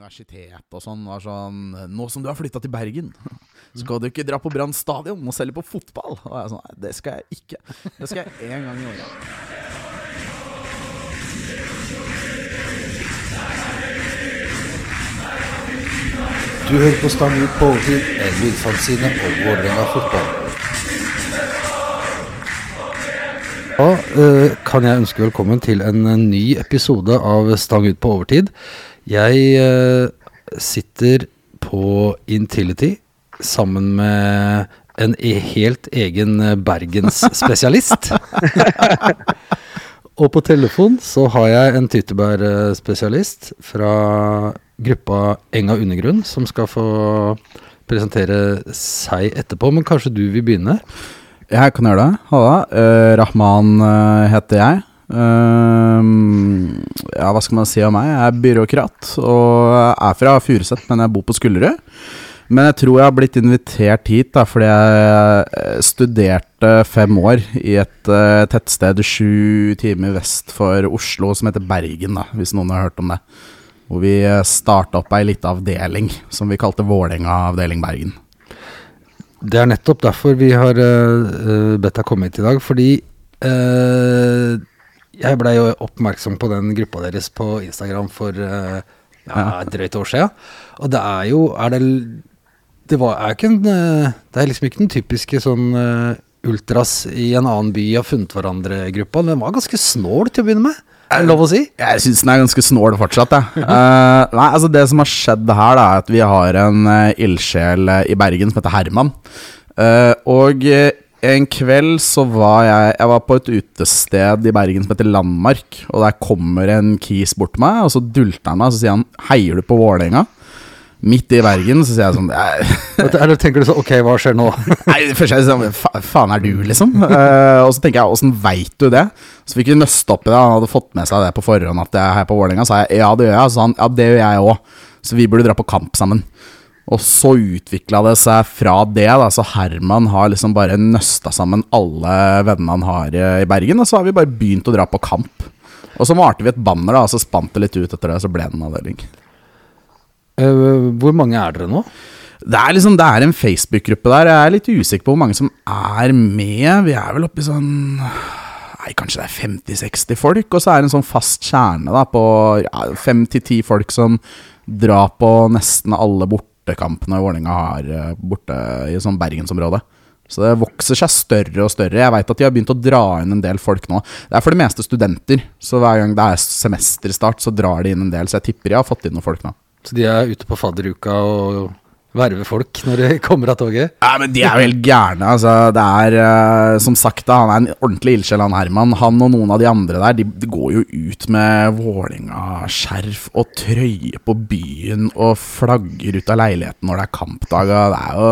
universitet og sånn var sånn Nå som du har flytta til Bergen, skal du ikke dra på Brann stadion og selge på fotball? Og jeg sånn, Nei, det skal jeg ikke. Det skal jeg én gang i året. Du hører på Stang ut på overtid, en lydfanzine om Vålerenga fotball. Da eh, kan jeg ønske velkommen til en eh, ny episode av Stang ut på overtid. Jeg eh, sitter på Intility sammen med en e helt egen eh, bergensspesialist. Og på telefon så har jeg en tyttebærspesialist fra gruppa Enga Undergrunn, som skal få presentere seg etterpå. Men kanskje du vil begynne? Jeg kan gjøre det. Halla. Uh, Rahman uh, heter jeg. Eh, ja, hva skal man si om meg? Jeg er byråkrat og er fra Furuset, men jeg bor på Skullerud. Men jeg tror jeg har blitt invitert hit da, fordi jeg eh, studerte fem år i et uh, tettsted sju timer vest for Oslo som heter Bergen, da, hvis noen har hørt om det. Hvor vi starta opp ei lita avdeling som vi kalte Vålerenga avdeling Bergen. Det er nettopp derfor vi har uh, bedt deg komme hit i dag. Fordi uh, jeg blei jo oppmerksom på den gruppa deres på Instagram for uh, ja, et drøyt år siden. Og det er jo er det, det var, er ikke en, det er liksom ikke den typiske sånn ultras i en annen by har funnet hverandre-gruppa. Den var ganske snål til å begynne med. Er det lov å si? Jeg syns den er ganske snål fortsatt, jeg. uh, nei, altså Det som har skjedd her, da, er at vi har en uh, ildsjel i Bergen som heter Herman. Uh, og en kveld så var jeg Jeg var på et utested i Bergen som heter Landmark. Og der kommer en kis bort til meg, og så dulter han meg og så sier han 'Heier du på Vålerenga?' Midt i Bergen så sier jeg sånn Eller tenker du sånn Ok, hva skjer nå? Nei, først er jeg sånn Fa faen er du, liksom? Uh, og så tenker jeg åssen veit du det? Så fikk vi nøste opp i det. Han hadde fått med seg det på forhånd at jeg er her på Vålerenga. Så sa jeg ja, det gjør jeg. Så sa han ja, det gjør jeg òg. Så vi burde dra på kamp sammen. Og så utvikla det seg fra det. da Så Herman har liksom bare nøsta sammen alle vennene han har i Bergen. Og så har vi bare begynt å dra på kamp. Og så malte vi et banner, da og så spant det litt ut etter det. Så ble det en avdeling. Uh, hvor mange er dere nå? Det er liksom, det er en Facebook-gruppe der. Jeg er litt usikker på hvor mange som er med. Vi er vel oppe i sånn Nei, kanskje det er 50-60 folk. Og så er det en sånn fast kjerne da på ja, 5-10 folk som drar på nesten alle bortekampene Vålerenga har eh, borte i sånn bergensområdet. Så det vokser seg større og større. Jeg veit at de har begynt å dra inn en del folk nå. Det er for det meste studenter, så hver gang det er semesterstart, så drar de inn en del. Så jeg tipper de har fått inn noen folk nå. Så de er ute på fadderuka og verver folk når de kommer av toget? Ja, men De er jo helt gærne. altså Det er uh, som sagt da Han er en ordentlig ildsjel, han Herman. Han og noen av de andre der De, de går jo ut med Vålinga-skjerf og trøye på byen og flagger ut av leiligheten når det er kampdag. Det er jo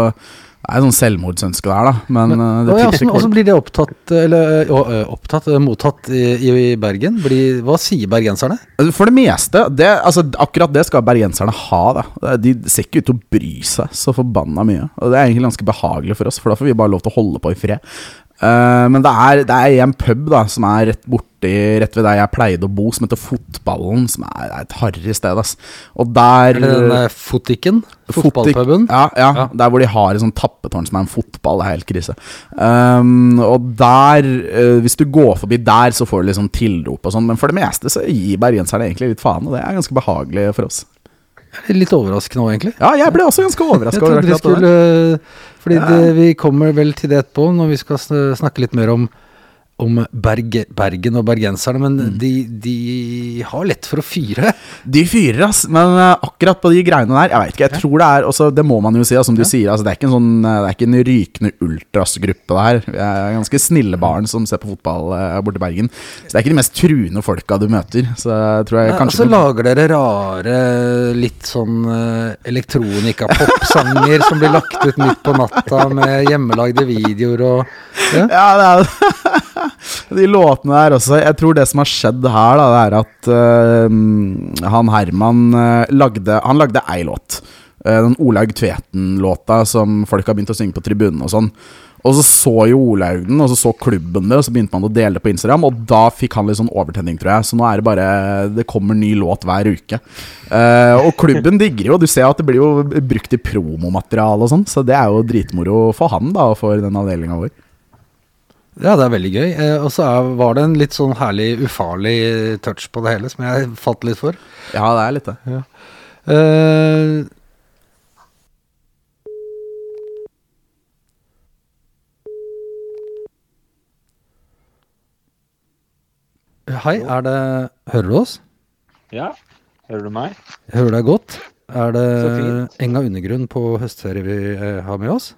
det er et sånn selvmordsønske der, da. Men, men uh, det ja, Hvordan blir det opptatt, eller uh, opptatt, mottatt i, i Bergen? Blir, hva sier bergenserne? For det meste. Det, altså, akkurat det skal bergenserne ha. Da. De ser ikke ut til å bry seg så forbanna mye. Og det er egentlig ganske behagelig for oss, for da får vi bare lov til å holde på i fred. Uh, men det er, det er en pub da som er rett borti Rett ved der jeg pleide å bo, som heter Fotballen. Som er, er et harry sted. Ass. Og der Er det den uh, Fotikken? Fotballpuben? Ja, ja, ja, Der hvor de har et sånt tappetårn som er en fotball. Det er helt krise. Um, og der, uh, hvis du går forbi der, så får du liksom tilrop og sånn. Men for det meste så gir bergenserne egentlig litt faen, og det er ganske behagelig for oss. Litt overraskende òg, egentlig. Ja, jeg ble også ganske overraska. Over skulle Fordi det, vi kommer vel til det etterpå, når vi skal snakke litt mer om om Berge, Bergen og bergenserne, men mm. de, de, har lett for å fyre. De fyrer, ass. Men uh, akkurat på de greiene der, jeg veit ikke. Jeg tror det er også, Det må man jo si, som du ja. sier. Altså, det, er ikke en sånn, det er ikke en rykende ultras-gruppe der. Vi er ganske snille barn som ser på fotball uh, borte i Bergen. Så det er ikke de mest truende folka du møter. Så jeg tror jeg ja, kanskje Og så lager dere rare, litt sånn uh, elektronika-popsanger som blir lagt ut midt på natta med hjemmelagde videoer og Ja, ja det er det. de låtene der også. Jeg tror det som har skjedd her, da, det er at uh, han Herman uh, lagde Han lagde ei låt. Uh, den Olaug Tveten-låta som folk har begynt å synge på tribunen og sånn. Og så så jo Olaug den, og så så klubben det, og så begynte man å dele det på Instagram, og da fikk han litt sånn overtenning, tror jeg. Så nå er det bare Det kommer ny låt hver uke. Uh, og klubben digger jo. Du ser at det blir jo brukt i promomateriale og sånn, så det er jo dritmoro for han, da, og for den avdelinga vår. Ja, det er veldig gøy. Eh, og så var det en litt sånn herlig ufarlig touch på det hele, som jeg falt litt for. Ja, det er litt det. Eh, Hei, er det Hører du oss? Ja, hører du meg? Jeg hører deg godt. Er det Enga undergrunn på høstferie vi eh, har med oss?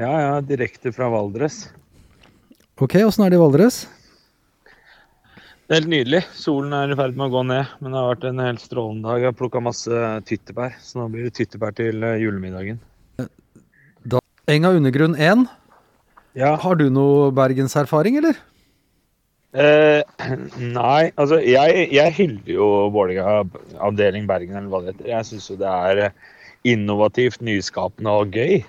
Ja, ja, direkte fra Valdres. Ok, åssen er det i Valdres? Det er helt nydelig. Solen er i ferd med å gå ned, men det har vært en helt strålende dag. Jeg har plukka masse tyttebær, så nå blir det tyttebær til julemiddagen. Da, Enga undergrunn 1. Ja, Har du noe bergenserfaring, eller? eh, Nei, altså jeg, jeg hyller jo Vålerenga avdeling Bergen, eller hva det heter. Jeg syns jo det er eh, innovativt, nyskapende og gøy.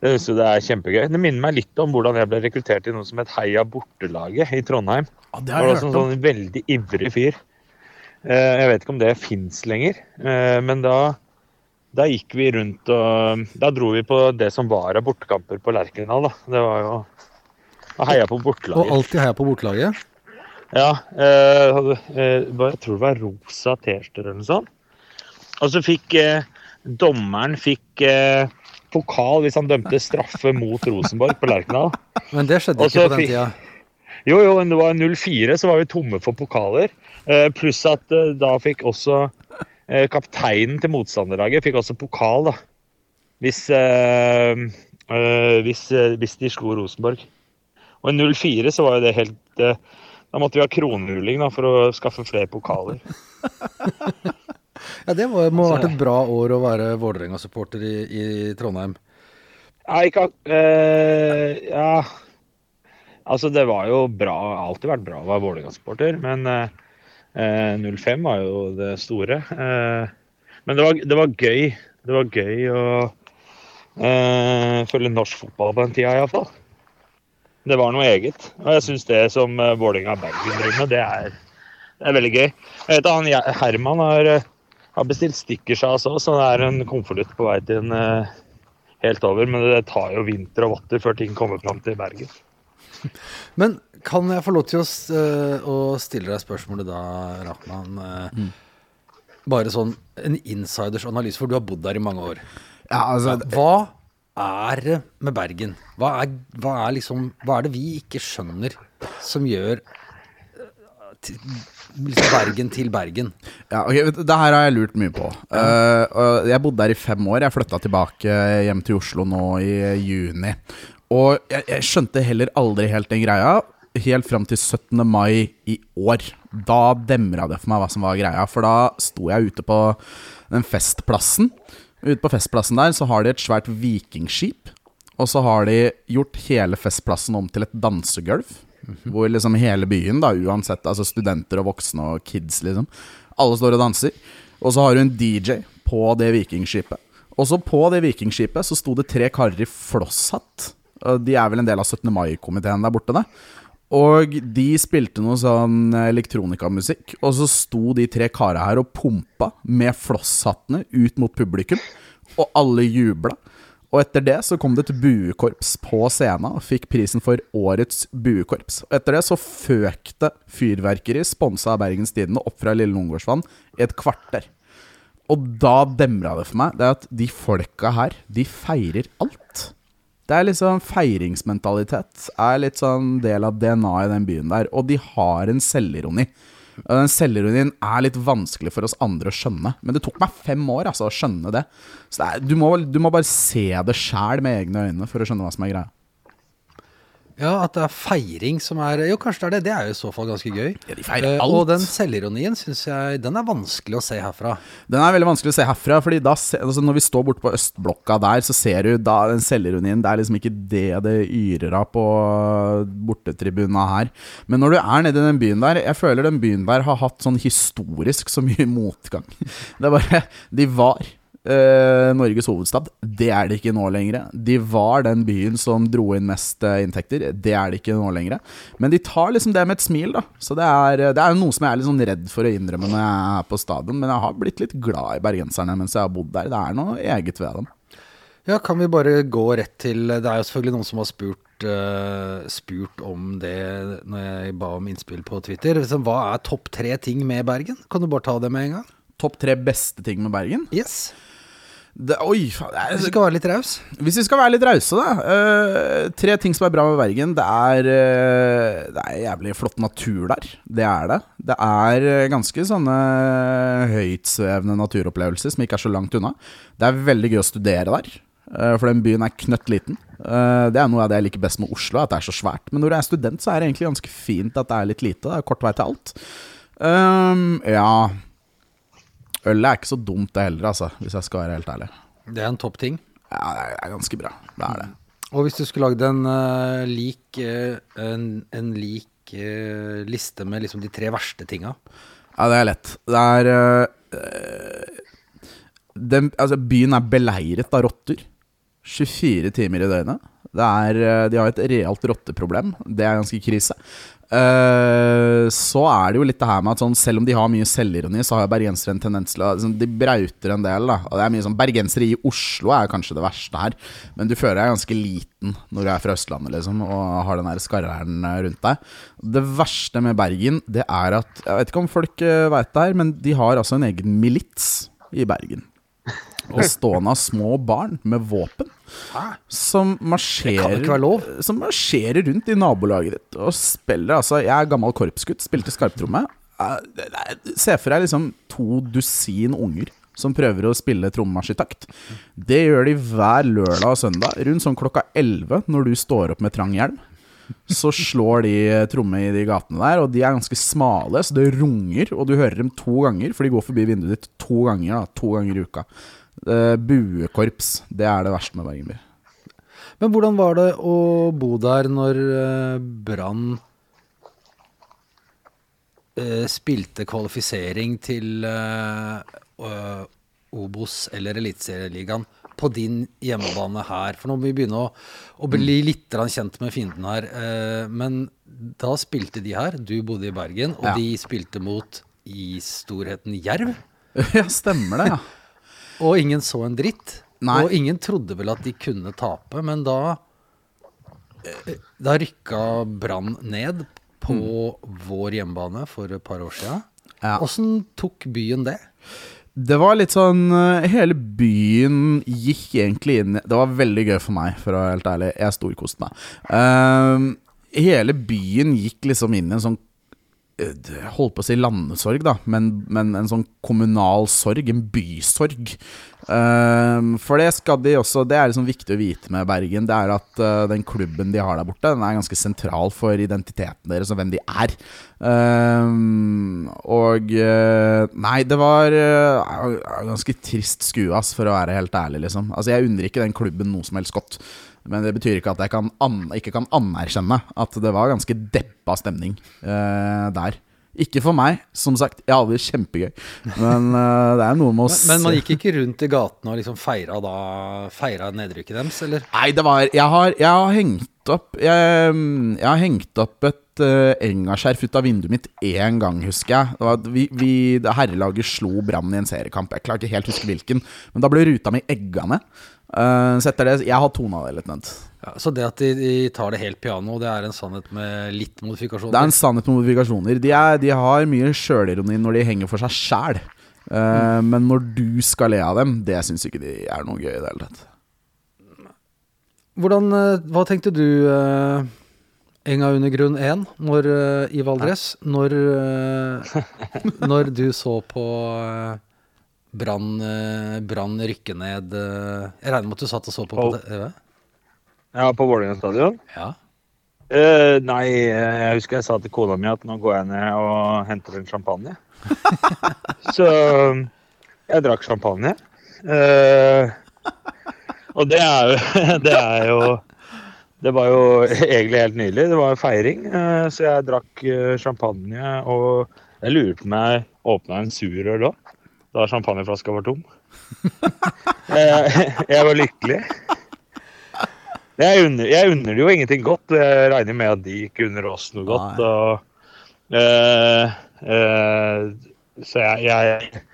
Synes jo det er kjempegøy. Det minner meg litt om hvordan jeg ble rekruttert i noe som het Heia Bortelaget i Trondheim. Ja, det Jeg var om. en sånn veldig ivrig fyr. Eh, Jeg vet ikke om det fins lenger, eh, men da, da gikk vi rundt og Da dro vi på det som var av bortekamper på Lerkendal, da. Det var jo å heie på bortelaget. Og alltid heia på bortelaget? Ja. eh, eh, jeg tror det var rosa T-skjorter eller noe sånt. Og så fikk eh, dommeren fikk eh, pokal hvis han dømte straffe mot Rosenborg på Lerkendal. Men det skjedde Også, ikke på den tida. Jo, jo, men det var 04, så var vi tomme for pokaler. Eh, pluss at eh, da fikk også eh, kapteinen til motstanderlaget fikk også pokal, da. Hvis, eh, eh, hvis, hvis de slo Rosenborg. Og i 04 så var jo det helt Da måtte vi ha kronhuling da, for å skaffe flere pokaler. Ja, det må, må ha vært et bra år å være Vålerenga-supporter i, i Trondheim. Ja, ikke eh, Ja. Altså, det var jo bra. Alltid vært bra å være Vålerenga-supporter, men øh, eh, 05 var jo det store. Eh, men det var, det var gøy. Det var gøy å øh, følge norsk fotball på den tida, iallfall. Det var noe eget. Og jeg syns det som Vålerenga Bergen driver med, det er, det er veldig gøy. Jeg vet han, Herman har, eh, har bestilt stickersas òg, så det er en konvolutt på vei til en eh, helt over. Men det tar jo vinter og votter før ting kommer fram til Bergen. Men kan jeg få lov til å, eh, å stille deg spørsmålet da, Rahman? Mm. Bare sånn en insiders analyse, for du har bodd der i mange år. Ja, altså, Hva er det med Bergen? Hva er, hva er liksom Hva er det vi ikke skjønner som gjør eh, liksom Bergen til Bergen? Ja, ok, Det her har jeg lurt mye på. Uh, jeg bodde der i fem år. Jeg flytta tilbake hjem til Oslo nå i juni. Og jeg, jeg skjønte heller aldri helt den greia. Helt fram til 17. mai i år. Da demra det for meg hva som var greia. For da sto jeg ute på den festplassen. Ute på festplassen der så har de et svært vikingskip. Og så har de gjort hele festplassen om til et dansegulv. Hvor liksom hele byen, da, uansett altså studenter og voksne og kids, liksom, alle står og danser. Og så har du en DJ på det vikingskipet. Og så på det vikingskipet så sto det tre karer i flosshatt. De er vel en del av 17. mai-komiteen der borte, da. Og de spilte noe sånn elektronikamusikk. Og så sto de tre kara her og pumpa med flosshattene ut mot publikum. Og alle jubla. Og etter det så kom det et buekorps på scenen og fikk prisen for årets buekorps. Og etter det så føk det fyrverkeri sponsa av Bergens Tidende opp fra Lille Lungegårdsvann i et kvarter. Og da demra det for meg det at de folka her, de feirer alt. Det er sånn feiringsmentalitet. Er litt sånn del av DNA-et i den byen der. Og de har en selvironi. Og den selvironien er litt vanskelig for oss andre å skjønne. Men det tok meg fem år altså, å skjønne det. Så det er, du, må, du må bare se det sjæl med egne øyne for å skjønne hva som er greia. Ja, at det er feiring som er Jo, kanskje det er det. Det er jo i så fall ganske gøy. Ja, de feirer Eh, alt. og den selvironien syns jeg Den er vanskelig å se herfra. Den er veldig vanskelig å se herfra, Fordi da, altså når vi står borte på østblokka der, så ser du da den selvironien. Det er liksom ikke det det yrer av på bortetribuna her. Men når du er nede i den byen der Jeg føler den byen der har hatt sånn historisk så mye motgang. Det er bare De var eh, Norges hovedstad. Det er det ikke nå lenger. De var den byen som dro inn mest eh, inntekter. Det er det ikke nå lenger. Men de tar liksom det med et smil, da. Så det er, det er noe som jeg er litt sånn redd for å innrømme når jeg er på stadion. Men jeg har blitt litt glad i bergenserne mens jeg har bodd der. Det er noe eget ved dem. Ja, kan vi bare gå rett til Det er jo selvfølgelig noen som har spurt, uh, spurt om det når jeg ba om innspill på Twitter. Hva er topp tre ting med Bergen? Kan du bare ta det med en gang? Topp tre beste ting med Bergen? Yes. Det, oi, faen, det er, Hvis vi skal være litt raus? Hvis vi skal være litt rause, da. Uh, tre ting som er bra med Bergen. Det er, uh, det er jævlig flott natur der. Det er det. Det er ganske sånne høytsvevende naturopplevelser som ikke er så langt unna. Det er veldig gøy å studere der. Uh, for den byen er knøttliten. Uh, det er noe av det jeg liker best med Oslo, at det er så svært. Men når du er student, så er det egentlig ganske fint at det er litt lite. Det er kort vei til alt. Um, ja Ølet er ikke så dumt, det heller, altså, hvis jeg skal være helt ærlig. Det er en topp ting? Ja, det er ganske bra. Det er det. Og hvis du skulle lagd en uh, lik, en, en lik liste med liksom de tre verste tinga? Ja, det er lett. Det er den, altså, Byen er beleiret av rotter. 24 timer i døgnet. Er, eh, de har et realt rotteproblem. Det er ganske krise. Uh, så er det jo litt det her med at sånn, selv om de har mye selvironi, så har bergensere en tendens til å liksom, De brauter en del. da Og det er mye sånn Bergensere i Oslo er kanskje det verste her. Men du føler deg ganske liten når du er fra Østlandet liksom og har den der skarre-hælen eh, rundt deg. Det verste med Bergen, det er at Jeg vet ikke om folk veit det her, men de har altså en egen milits i Bergen bestående av små barn med våpen. Som marsjerer, som marsjerer rundt i nabolaget ditt og spiller altså Jeg er gammel korpsgutt, spilte skarptromme. Se for deg liksom to dusin unger som prøver å spille trommemarsj i takt. Det gjør de hver lørdag og søndag, rundt sånn klokka 11 når du står opp med trang hjelm. Så slår de tromme i de gatene der, og de er ganske smale, så det runger. Og du hører dem to ganger, for de går forbi vinduet ditt to ganger, da, to ganger i uka. Uh, buekorps. Det er det verste med Bergenby. Men hvordan var det å bo der når uh, Brann uh, spilte kvalifisering til Obos eller Eliteserieligaen på din hjemmebane her? For nå må vi begynne å, å bli mm. litt kjent med fienden her. men da spilte de her, du bodde i Bergen, og ja. de spilte mot i storheten Jerv? Ja, stemmer det, ja. Og ingen så en dritt. Nei. Og ingen trodde vel at de kunne tape, men da eh, Da rykka Brann ned på mm. vår hjemmebane for et par år sia. Åssen ja. tok byen det? Det var litt sånn eh, Hele byen gikk egentlig inn Det var veldig gøy for meg, for å være helt ærlig. Jeg storkoste meg. Uh, hele byen gikk liksom inn i en sånn holdt på å si landesorg, da, men, men, en sånn kommunal sorg, en bysorg. Uh, for det skal de også Det er liksom viktig å vite med Bergen. Det er at uh, den klubben de har der borte, Den er ganske sentral for identiteten deres og hvem de er. Uh, og uh, Nei, det var ganske trist skue, ass, for å være helt ærlig, liksom. Altså, jeg unner ikke den klubben noe som helst godt. Men det betyr ikke at jeg kan ikke kan anerkjenne at det var ganske deppa stemning uh, der. Ikke for meg, som sagt. Jeg hadde det kjempegøy. Men uh, det er noe med å men, men man gikk ikke rundt i gatene og liksom feira, da, feira nedrykket deres, eller? Nei, det var Jeg har, jeg har hengt opp Jeg, jeg har hengt opp et uh, engaskjerf ut av vinduet mitt én gang, husker jeg. Det var, vi, vi, herrelaget slo Brann i en seriekamp. Jeg klarer ikke helt å huske hvilken. Men da ble ruta mi egga ned. Uh, så det Jeg har tona det litt ned. Ja, så det at de, de, tar det helt piano, det er en sannhet med litt modifikasjoner? Det er en sannhet med modifikasjoner. De, er, de har mye sjølironi når de henger for seg sjæl. Uh, mm. Men når du skal le av dem, det syns ikke de er noe gøy i det hele tatt. Hvordan, uh, hva tenkte du, uh, Enga under grunn 1, når, i Valdres, når, når du så på Brann eh, rykke ned eh, Jeg regner med at du satt og så på på TV? Ja, på Vålerenga stadion? Ja. Uh, nei, jeg husker jeg sa til kona mi at nå går jeg ned og henter en champagne. så jeg drakk champagne. Uh, og det er jo Det er jo Det var jo egentlig helt nydelig. Det var feiring. Uh, så jeg drakk champagne, og jeg lurer på om jeg åpna en surøl òg. Da champagneflaska var tom. jeg, jeg var lykkelig. Jeg unner, jeg unner jo ingenting godt. Jeg regner med at de ikke unner oss noe godt. Og, uh, uh, så jeg, jeg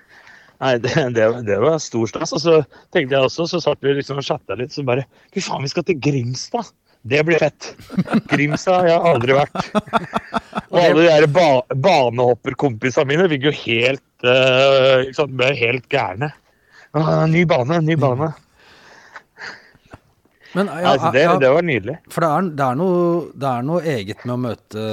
Nei, det, det, det var stor stas. Og så tenkte jeg også, så satt vi liksom og chatta litt, så bare Fy faen, vi skal til Grimstad! Det blir fett. Grimstad jeg har jeg aldri vært. Og alle de der ba banehopperkompisene mine fikk jo helt eh, liksom, ble helt gærne. Ny bane, ny bane. Men ja, altså, det, ja, det var nydelig. For det er, det, er noe, det er noe eget med å møte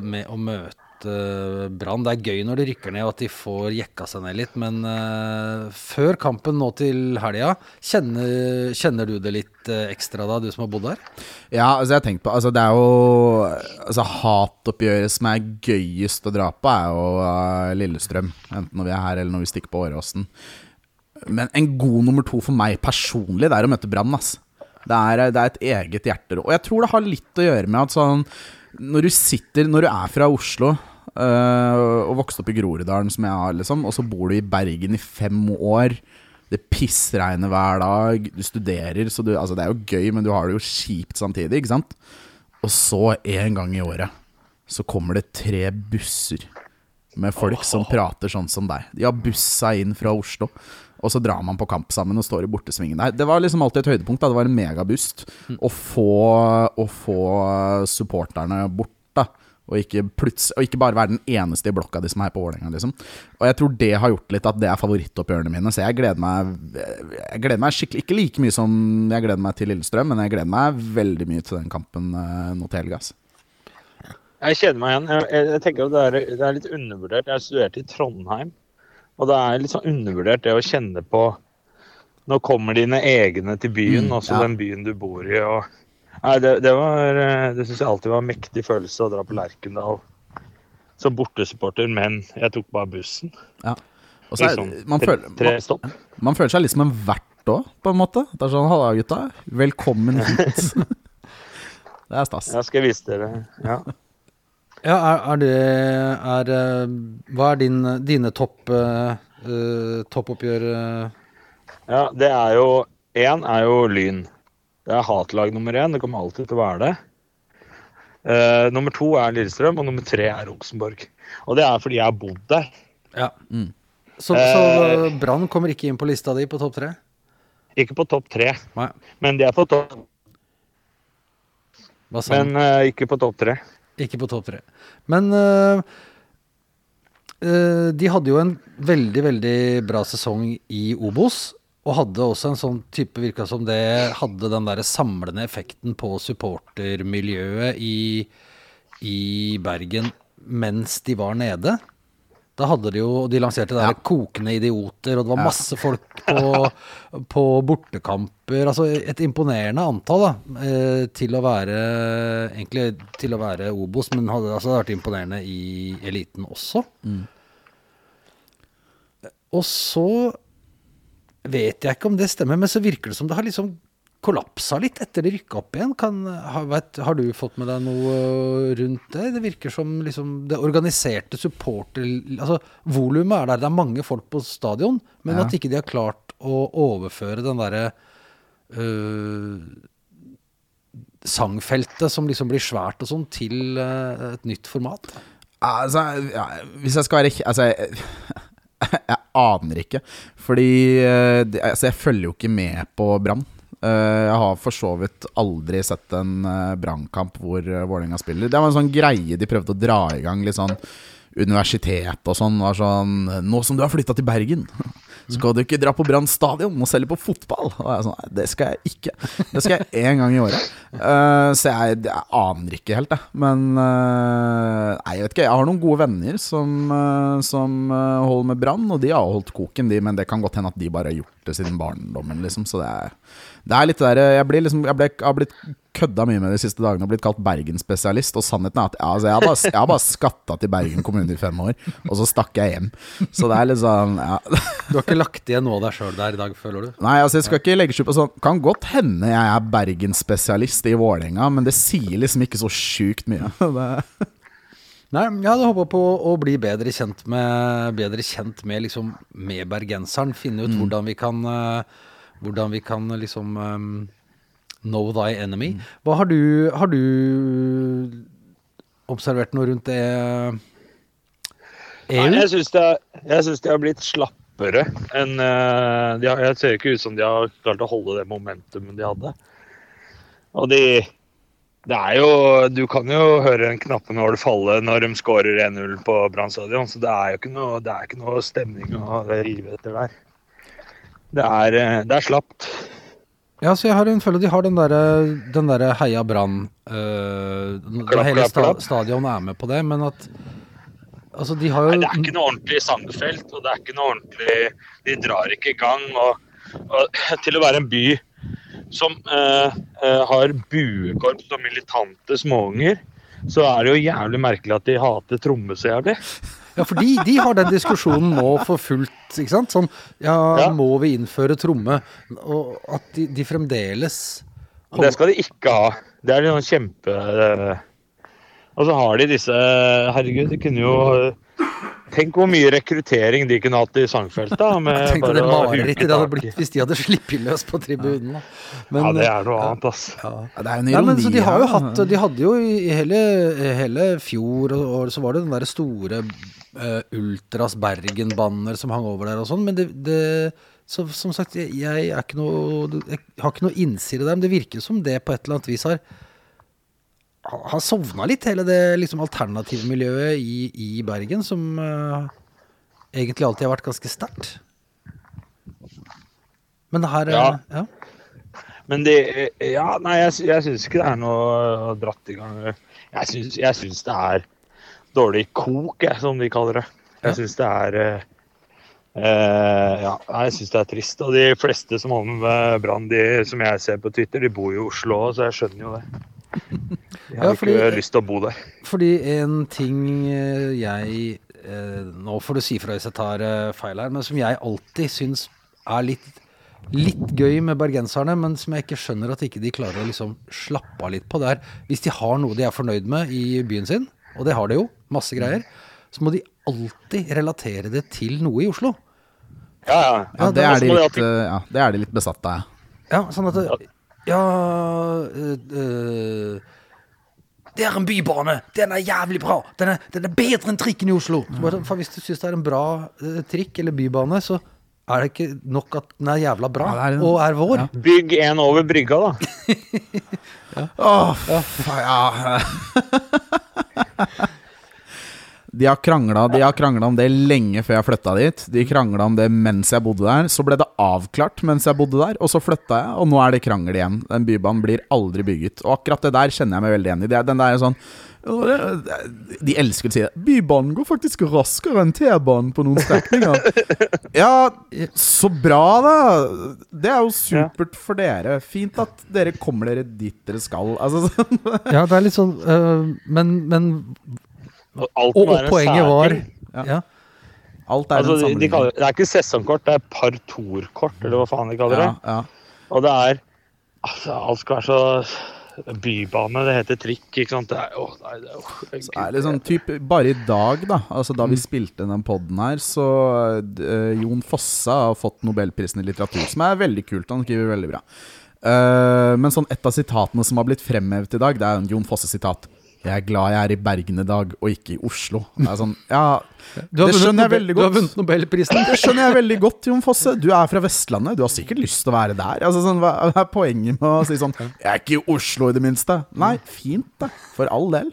Med å møte Brann. Det er gøy når de rykker ned og at de får jekka seg ned litt, men uh, før kampen nå til helga, kjenner, kjenner du det litt uh, ekstra da, du som har bodd her? Ja, altså jeg har tenkt på Altså det er jo Altså Hatoppgjøret som er gøyest å dra på, er jo eh, Lillestrøm. Enten når vi er her eller når vi stikker på Åråsen. Men en god nummer to for meg personlig, det er å møte Brann. ass. Det er, det er et eget hjerte. Og jeg tror det har litt å gjøre med at sånn Når du sitter Når du er fra Oslo øh, og vokste opp i Groruddalen, som jeg har, liksom, og så bor du i Bergen i fem år det pissregner hver dag, du studerer, så du, altså det er jo gøy, men du har det jo kjipt samtidig, ikke sant? Og så en gang i året så kommer det tre busser med folk som prater sånn som deg. De har bussa inn fra Oslo, og så drar man på kamp sammen og står i bortesvingen der. Det var liksom alltid et høydepunkt. Da. Det var en megabust. å få, å få supporterne bort. Og ikke, og ikke bare være den eneste i blokka de som er på Vålerenga, liksom. Og jeg tror det har gjort litt at det er favorittoppgjørene mine. Så jeg gleder meg Jeg gleder meg skikkelig Ikke like mye som jeg gleder meg til Lillestrøm, men jeg gleder meg veldig mye til den kampen eh, nå til helga. Jeg kjenner meg igjen. Jeg, jeg, jeg tenker at det er, det er litt undervurdert. Jeg studerte i Trondheim, og det er litt sånn undervurdert det å kjenne på Nå kommer dine egne til byen, Mm, også ja. den byen du bor i. og Nei, det, det, var, eh, det syns jeg alltid var en mektig følelse å dra på Lerkendal som bortesupporter, men jeg tok bare bussen. Ja. Og så er, Liksom, man, føler, tre man, stopp. man føler seg litt som en vert òg, på en måte. Det er sånn Halla, gutta. Velkommen hit. det er stas. Ja, skal jeg vise dere. Ja. Ja, er, er det er, eh, Hva er din, dine topp eh, toppoppgjør ja, det er jo Én er jo Lyn. Det er hatlag nummer én. Det kommer alltid til å være det. Uh, nummer to er Lillestrøm, og nummer tre er Rosenborg. Og det er fordi jeg har bodd der. Ja. Mm. Så, så Eh. Brann kommer ikke inn på lista di på topp tre? Ikke på topp tre, Nei. men de er på topp, Hva sa men uh, ikke på topp tre. Ikke på topp tre. Men de hadde jo en veldig, veldig bra sesong i Obos. Og hadde også en sånn type Virka som det hadde den der samlende effekten på supportermiljøet i, i Bergen mens de var nede. Da hadde de jo De lanserte det der Ja. kokende idioter, og det var masse folk på, på bortekamper. Altså et imponerende antall da, eh, til å være Egentlig til å være Obos, men hadde altså vært imponerende i eliten også. Og så vet jeg ikke om det stemmer, men så virker det som det har liksom kollapsa litt etter det rykka opp igjen. Kan, har, vet, har du fått med deg noe rundt det? Det virker som liksom det organiserte supporter... Altså, volumet er der. Det er mange folk på stadion, men Ja. at ikke de har klart å overføre den derre øh, sangfeltet som liksom blir svært og sånn, til øh, et nytt format. Altså, ja, hvis jeg skal være Altså, jeg, jeg aner ikke. Fordi eh, altså, jeg følger jo ikke med på Brann. Eh, Jeg har for så vidt aldri sett en Brann-kamp hvor Vålerenga spiller. Det var en sånn greie de prøvde å dra i gang. Litt sånn universitet og sånn. Var sånn Nå som du har flytta til Bergen, skal du ikke dra på Brann stadion og selge på fotball? Og jeg er sånn, Nei, det skal jeg ikke. Det skal jeg én gang i året. Uh, så jeg, jeg aner ikke helt, jeg. Men uh, Nei, jeg vet ikke. Jeg har noen gode venner som, uh, som holder med Brann, og de har holdt koken, de. Men det kan godt hende at de bare har gjort det siden barndommen, liksom. Så det er, det er litt der Jeg, blir liksom, jeg, ble, jeg har blitt kødda mye med de siste dagene og blitt kalt Bergen-spesialist. Og sannheten er at ja, altså, jeg har bare, jeg har bare skatta til Bergen kommune i fem år, og så stakk jeg hjem. Så det er litt sånn ja. Du har ikke lagt igjen noe av deg sjøl der i dag, føler du? Nei, altså jeg skal ikke legge skjul på sånn Kan godt hende jeg er Bergen-spesialist i Vålerenga, men det sier liksom ikke så sjukt mye. Det, Nei, jeg hadde håpa på å bli bedre kjent med Bedre kjent med liksom Med bergenseren. Finne ut hvordan vi kan eh, Hvordan vi kan liksom um, Know thy enemy. Hva har du Har du observert noe rundt det? EU? Nei, jeg syns det, er- jeg synes de har blitt slappere enn uh, de har, Jeg ser ikke ut som de har klart å holde det momentumet de hadde. Og de Det er jo Du kan jo høre en knappenål falle når de skårer 1-0 på Brann stadion, så det er jo ikke noe, det er ikke noe stemning å rive etter der. Det er, eh, det er slapt. Ja, så jeg har en følelse de har den derre der Heia Brann Klapp, Hele sta klapp. stadion er med på det, men at Altså, de har jo Nei, det er ikke noe ordentlig sangfelt, og det er ikke noe ordentlig De drar ikke i gang. Og, og til å være en by som eh, eh, har buekorps og militante småunger, så er det jo jævlig merkelig at de hater tromme så jævlig. Ja, for de, de har den diskusjonen nå for fullt, ikke sant? Sånn, ja, Ja. må vi innføre tromme? Og at de, de fremdeles Og det skal de ikke ha. Det er sånn kjempe Og så har de disse Herregud, de kunne jo Tenk hvor mye rekruttering de kunne hatt i sangfeltet. tenkte det marerittet det hadde blitt hvis de hadde sluppet løs på tribunen. Men, Ja, det er noe annet, ass. Ja. Ja, det er en Nei, men ironi så De har jo hatt. De hadde jo i hele, hele fjor og år så var det den der store uh, Ultras Bergen-banner som hang over der og sånn, men det, det så, Som sagt, jeg, jeg er ikke noe Jeg har ikke noe innside der, men det virker som det på et eller annet vis har har sovna litt, hele det liksom alternative miljøet i, i Bergen, som uh, egentlig alltid har vært ganske sterkt. Men det her eh, Ja. ja. Men det Ja, nei, jeg, jeg syns ikke det er noe dratt i gang. Jeg syns, det er dårlig kok, jeg, som de kaller det. Jeg syns det er uh, eh, Ja, jeg syns det er trist. Og de fleste som holder med Brann, som jeg ser på Twitter, de bor jo i Oslo så jeg skjønner jo det. De har Ja, fordi- ikke lyst til å bo der. Fordi en ting eh, jeg eh, Nå får du si fra hvis jeg tar eh, feil her, men som jeg alltid syns er litt, litt gøy med bergenserne, men som jeg ikke skjønner at ikke de klarer å liksom slappe av litt på, det er hvis de har noe de er fornøyd med i byen sin, og det har de jo, masse greier, så må de alltid relatere det til noe i Oslo. Ja, ja. Ja, det er de litt, ja, det er de litt besatt av. ja. Ja, sånn at det, Ja øh, øh, Det er en bybane! Den er jævlig bra! Den er, den er bedre enn trikken i Oslo! For hvis du syns det er en bra øh, trikk eller bybane, så er det ikke nok at den er jævla bra Ja, er en- og er vår. ja. Bygg en over brygga, da. Åh, oh, ja. De har krangla om det lenge før jeg flytta dit. De krangla om det mens jeg bodde der. Så ble det avklart mens jeg bodde der, og så flytta jeg, og nå er det krangel igjen. Den bybanen blir aldri bygget. Og akkurat det der kjenner jeg meg veldig igjen i. Er- Den der er sånn De elsker å si det. Bybanen går faktisk raskere enn T-banen på noen strekninger. Ja, så bra, da. Det er jo supert for dere. Fint at dere kommer dere dit dere skal. Altså, sånn. Ja, det er litt sånn øh, Men, men Og, alt Og, og poenget var. Ja. ja. Alt er Altså, en de, de sammenligning. kaller, det er ikke sesongkort, det er partorkort, eller hva faen de kaller det. ja, ja. Og det er altså, Alt skal være så Bybane, det heter trikk, ikke sant. Det er, å, nei, det er, åh, Så er det sånn type Bare i dag, da Altså da vi spilte den podden her, så uh, Jon Fosse har fått Nobelprisen i litteratur, som er veldig kult. Han skriver veldig bra. Uh, men sånn et av sitatene som har blitt fremhevet i dag, det er en Jon Fosse-sitat. Jeg er glad jeg er i Bergen i dag, og ikke i Oslo. Det er sånn, ja Det skjønner jeg Nobel- veldig Du har vunnet Nobelprisen. Det skjønner jeg veldig godt, Jon Fosse. Du er fra Vestlandet. Du har sikkert lyst til å være der. Altså, sånn, hva er poenget med å si sånn Jeg er ikke i Oslo, i det minste. Nei, fint, da. For all del.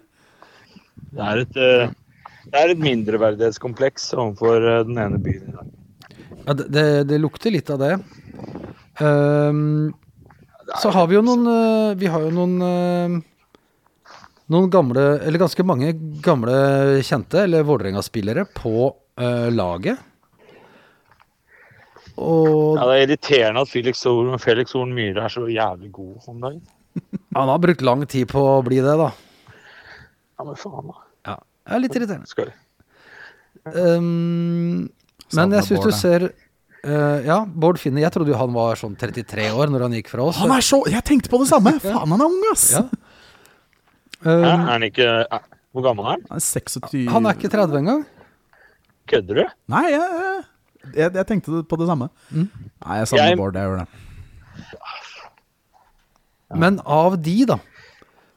Det er et, eh, det er et mindreverdighetskompleks overfor eh, den ene byen i dag. Ja, det, det, det lukter litt av det. Um, så har vi jo noen eh, Vi har jo noen Noen gamle, eller ganske mange gamle kjente, eller Vålerenga-spillere, på uh, laget. Og Ja, det er irriterende at Felix Horn, Felix Horn Myhre er så jævlig god om dagen. han har brukt lang tid på å bli det, da. Ja, men faen, da. Ja, det er litt irriterende. Skal um, men jeg syns du ser Uh, Ja, Bård Finne. Jeg trodde jo han var sånn 33 år når han gikk fra oss. Han er så Jeg tenkte på det samme! Faen, han er ung, ass! Ja. Er, Ehm, er han ikke er, Hvor gammel er han? Han er 26 Han er ikke 30 engang. Kødder du? Nei, jeg, jeg, jeg tenkte på det samme. Mm. Nei, jeg savner Jeg- Bård, jeg gjør det. Men av de, da,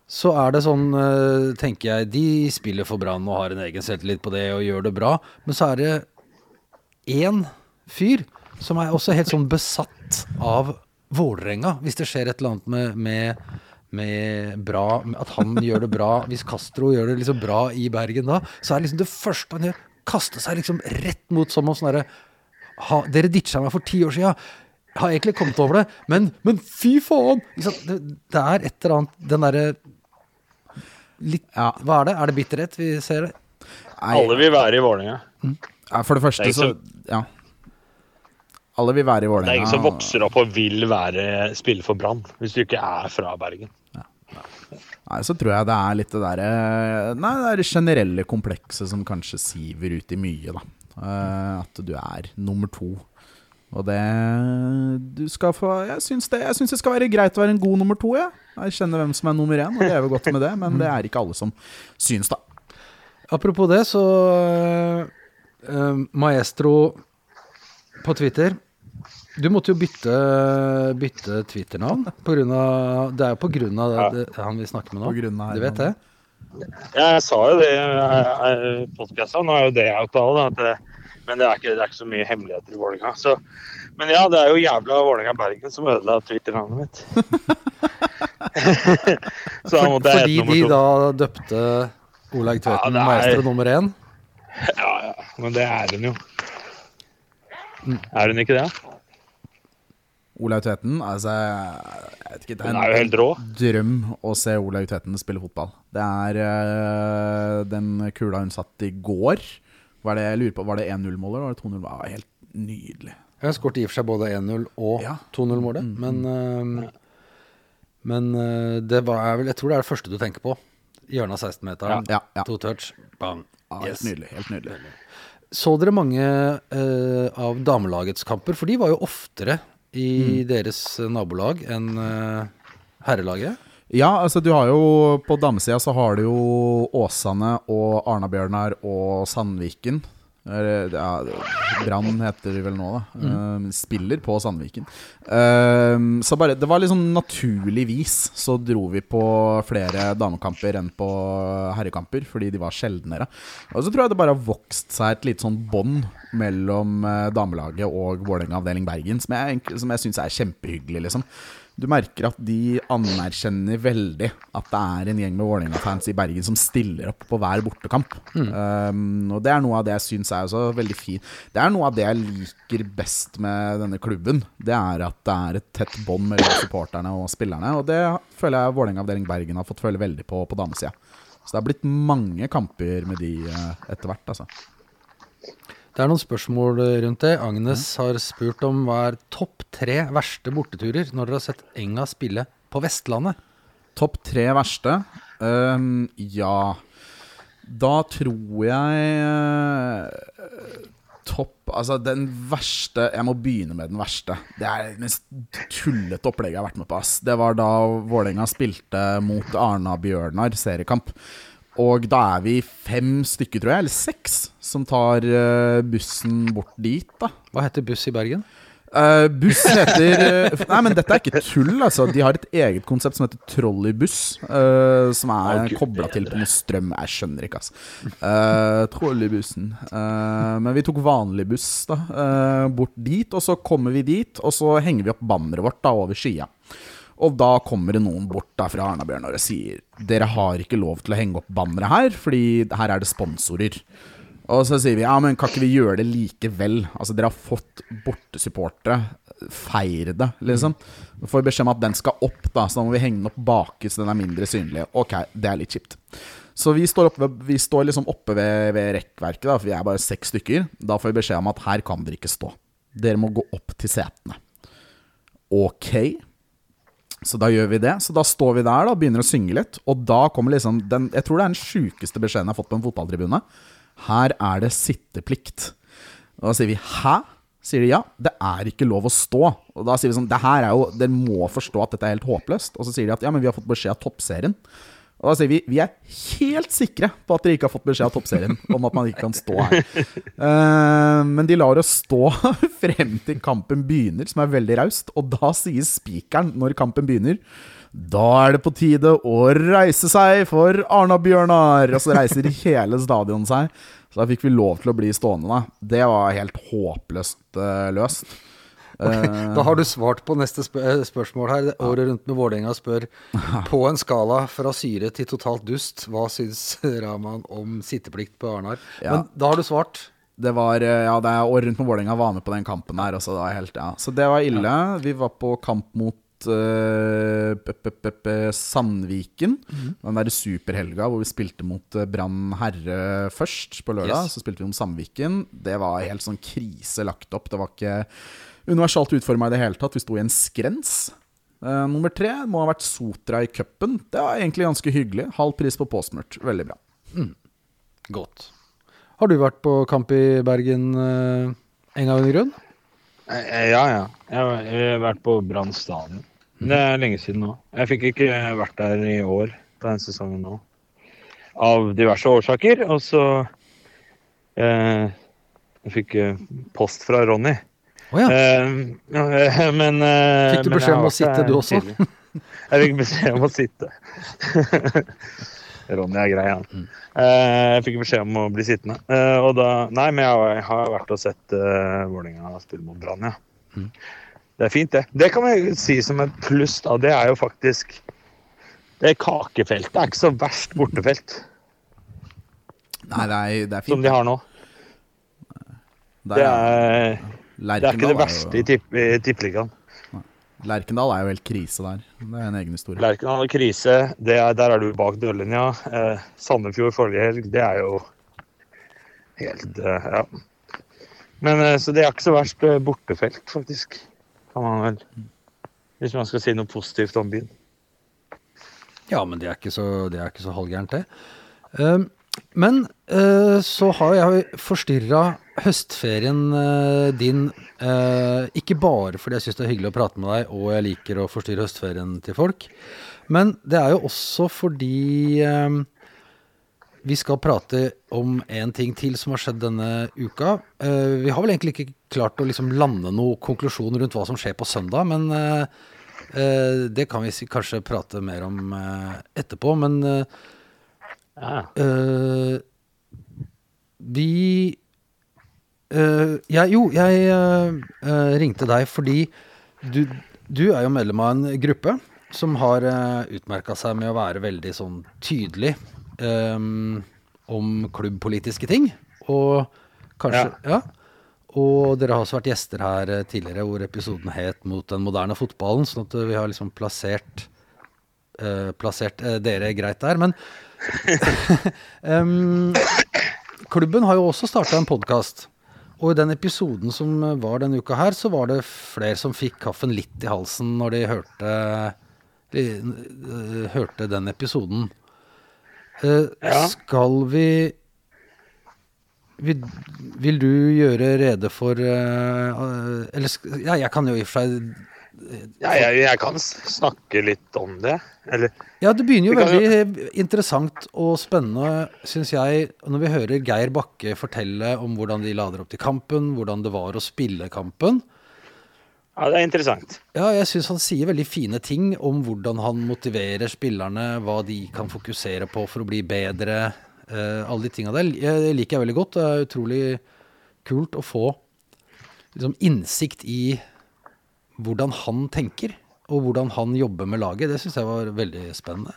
så er det sånn, eh, tenker jeg, de spiller for Brann og har en egen selvtillit på det og gjør det bra. Men så er det én fyr som er også helt sånn besatt av Vålerenga. Hvis det skjer et eller annet med, med, med bra At han gjør det bra. Hvis Castro gjør det liksom bra i Bergen da, så er liksom det første han gjør, kaste seg liksom rett mot som om sånn herre Dere ditcha meg for ti år sia. Har egentlig kommet over det, men, men fy faen! Det, det er et eller annet Den derre litt Ja. Hva er det? Er det bitterhet vi ser? det? Nei, Alle vil være i Vålerenga. ja, for det første Det så Ja. Alle vil være i Det er Vålerenga. ingen som vokser opp og vil være, spille for Brann, hvis du ikke er fra Bergen. Nei, så tror jeg det er litt det derre Nei, det er det generelle komplekset som kanskje siver ut i mye, da. Uh, at du er nummer to. Og det Du skal få Jeg syns det, jeg synes det skal være greit å være en god nummer to, jeg. Jeg kjenner hvem som er nummer én, og lever godt med det, men det er ikke alle som syns, da. Apropos det, så uh, Maestro på Twitter Du måtte jo bytte, bytte Twitter-navn. på grunn av- Det er jo på grunn av det, han vi snakker med nå. På av du vet det? Jeg sa jo det i podkasta, nå er jo det out av det. At det men det er, ikke, det er ikke så mye hemmeligheter i Vålerenga. Men ja, det er jo jævla Vålerenga Bergen som ødela Twitter-navnet mitt. så da måtte jeg Fordi de to. da døpte Olaug Tveten Ja, er- maestro nummer én. Ja, ja. Men det er hun jo. Mm. Er hun ikke det? Olaug Tveten, altså Jeg vet ikke, det Hun er jo helt rå. drøm å se Olaug Tveten spille fotball. Det er uh, den kula hun satt i går. Var det, jeg lurer på, var det 1-0-måler eller var det 2-0? Det var helt nydelig. Jeg har skåret i og for seg både 1-0 og Ja. 2-0-målet, men, uh, men uh, det var er vel Jeg tror det er det første du tenker på. Hjørnet av 16-meteren, Ja, ja. to touch, bang. Ja, helt Yes. nydelig. Helt nydelig. Så dere mange uh, av damelagets kamper? For de var jo oftere i Mm. deres eh, nabolag enn eh, herrelaget. Ja, altså du har jo På damesida så har du jo Åsane og Arna-Bjørnar og Sandviken. Ja, Brann heter de vel nå, da. Mm. Eh, spiller på Sandviken. Eh, så bare Det var liksom naturligvis så dro vi på flere damekamper enn på herrekamper, fordi de var sjeldnere. Og så tror jeg det bare har vokst seg et lite sånn bånd mellom eh, damelaget og Vålerenga avdeling Bergen, som jeg, som jeg syns er kjempehyggelig, liksom. Du merker at de anerkjenner veldig at det er en gjeng med Vålerenga-fans i Bergen som stiller opp på hver bortekamp. Um, og det er noe av det jeg syns er også veldig fint. Det er noe av det jeg liker best med denne klubben. Det er at det er et tett bånd mellom supporterne og spillerne. Og det føler jeg Vålerenga avdeling Bergen har fått føle veldig på på damesida. Så det har blitt mange kamper med de eh, etter hvert, altså. Det er noen spørsmål rundt det. Agnes har spurt om hva er topp tre verste borteturer når dere har sett Enga spille på Vestlandet? Topp tre verste? Um, ja Da tror jeg uh, Topp Altså, den verste Jeg må begynne med den verste. Det er det mest tullete opplegget jeg har vært med på. ass Det var da Vålerenga spilte mot Arna-Bjørnar seriekamp. Og da er vi fem stykker, tror jeg, eller seks, som tar eh, bussen bort dit. da Hva heter buss i Bergen? Uh, buss heter eh, Nei, men dette er ikke tull, altså. De har et eget konsept som heter trolleybuss. Uh, som er oh, kobla til på noe strøm. Jeg skjønner ikke, altså. Uh, trolleybussen. Uh, men vi tok vanlig buss da eh, bort dit, og så kommer vi dit, og så henger vi opp banneret vårt da over skia. Og da kommer det noen bort da fra Arna-Bjørnar og sier Dere har ikke lov til å henge opp bannere her, fordi her er det sponsorer. Og så sier vi ja, men kan ikke vi gjøre det likevel? Altså, dere har fått bortesupportere. Feir det, liksom. Så får vi beskjed om at den skal opp, da, så da må vi henge den opp baki så den er mindre synlig. Ok, det er litt kjipt. Så vi står, oppe, vi står liksom oppe ved, ved rekkverket, da, for vi er bare seks stykker. Da får vi beskjed om at her kan dere ikke stå. Dere må gå opp til setene. Ok. Så da gjør vi det. Så da står vi der da, begynner å synge litt. Og da kommer liksom den Jeg tror det er den sjukeste beskjeden jeg har fått på en fotballtribune. Her er det sitteplikt. Og da sier vi 'hæ?' Sier de ja. Det er ikke lov å stå. Og da sier vi sånn Det her er jo Dere må forstå at dette er helt håpløst. Og så sier de at ja, men vi har fått beskjed av toppserien. Og da sier vi vi er helt sikre på at dere ikke har fått beskjed av toppserien om at man ikke kan stå her. Uh, men de lar oss stå frem til kampen begynner, som er veldig raust. Og da sier spikeren når kampen begynner da er det på tide å reise seg for Arna-Bjørnar! Og så reiser hele stadion seg. Så da fikk vi lov til å bli stående, da. Det var helt håpløst uh, løst. Okay, da har du svart på neste spør eh, spørsmål her. Året rundt med Vålerenga spør på en skala fra syre til totalt dust, hva syns Raman om sitteplikt på Arnar? Ja. Men da har du svart. Det var, eh, ja, det er Året rundt med Vålerenga var med på den kampen her. Også, da, helt, ja. Så det var ille. Vi var på kamp mot uh, Sandviken. Mm. Den derre superhelga hvor vi spilte mot Brann herre først på lørdag. Yes. Så spilte vi om Sandviken. Det var helt sånn krise lagt opp. Det var ikke universalt utforma i det hele tatt. Vi sto i en skrens. Uh, nummer tre må ha vært Sotra i cupen. Det var egentlig ganske hyggelig. Halv pris på påsmurt. Veldig bra. Mm. Godt. Har du vært på kamp i Bergen uh, en gang under grunn? Ja, ja. Jeg har vært på Brann stadion. Det er lenge siden nå. Jeg fikk ikke vært der i år på denne sesongen nå. Av diverse årsaker. Og så eh, Jeg fikk eh, post fra Ronny. Oh, ja. uh, men uh, Fikk du beskjed om å sitte, du også? jeg fikk beskjed om å sitte. Ronny er grei, han. Mm. Eh, jeg fikk beskjed om å bli sittende. Eh, og da Nei, men jeg har vært og sett uh, Vålerenga spille mot Brann, ja. Mm. Det er fint, det. Det kan vi si som et pluss. da. Det er jo faktisk Det kakefeltet er ikke så verst bortefelt. Nei, det er, det er fint. Som de har nå. Det er, det er ikke det verste i, tipp, i Tippeligaen. Lerkendal er jo helt krise der. Det er en egen historie. Lerkendal er krise. Er, der er du bak dørlinja. Eh, Sandefjord forrige helg, det er jo helt eh, Ja. Men eh, Så det er ikke så verst eh, bortefelt, faktisk kan man vel Hvis man skal si noe positivt om byen. Ja, men det er ikke så, det er ikke så halvgærent, det. Uh, men uh, så har jeg forstyrra høstferien uh, din, eh, ikke bare fordi jeg syns det er hyggelig å prate med deg, og jeg liker å forstyrre høstferien til folk, men det er jo også fordi vi skal prate om en ting til som har skjedd denne uka. Vi har vel egentlig ikke klart å liksom lande noen konklusjon rundt hva som skjer på søndag, men det kan vi kanskje prate mer om etterpå. Men ja. vi jeg, Jo, jeg ringte deg fordi du, du, er jo medlem av en gruppe som har uh, utmerka seg med å være veldig sånn tydelig um, om klubbpolitiske ting. Og kanskje ja. ja. Og dere har også vært gjester her tidligere hvor episoden het 'Mot den moderne fotballen', sånn at vi har liksom plassert, uh, plassert uh, dere greit der. Men um, klubben har jo også starta en podkast. Og i den episoden som var denne uka her, så var det flere som fikk kaffen litt i halsen når de hørte, de, hørte den episoden. Uh, ja. Skal vi vil, vil, du gjøre rede for uh, Eller ja, jeg kan jo i og for seg ja, jeg, jeg, kan snakke litt om det. Eller Ja, det begynner jo veldig jo... interessant og spennende, syns jeg, når vi hører Geir Bakke fortelle om hvordan de lader opp til kampen, hvordan det var å spille kampen. Ja, det er interessant. Ja, jeg syns han sier veldig fine ting om hvordan han motiverer spillerne, hva de kan fokusere på for å bli bedre. Uh, alle de tinga der jeg liker jeg veldig godt. Det er utrolig kult å få liksom, innsikt i hvordan han tenker, og hvordan han jobber med laget. Det syns jeg var veldig spennende.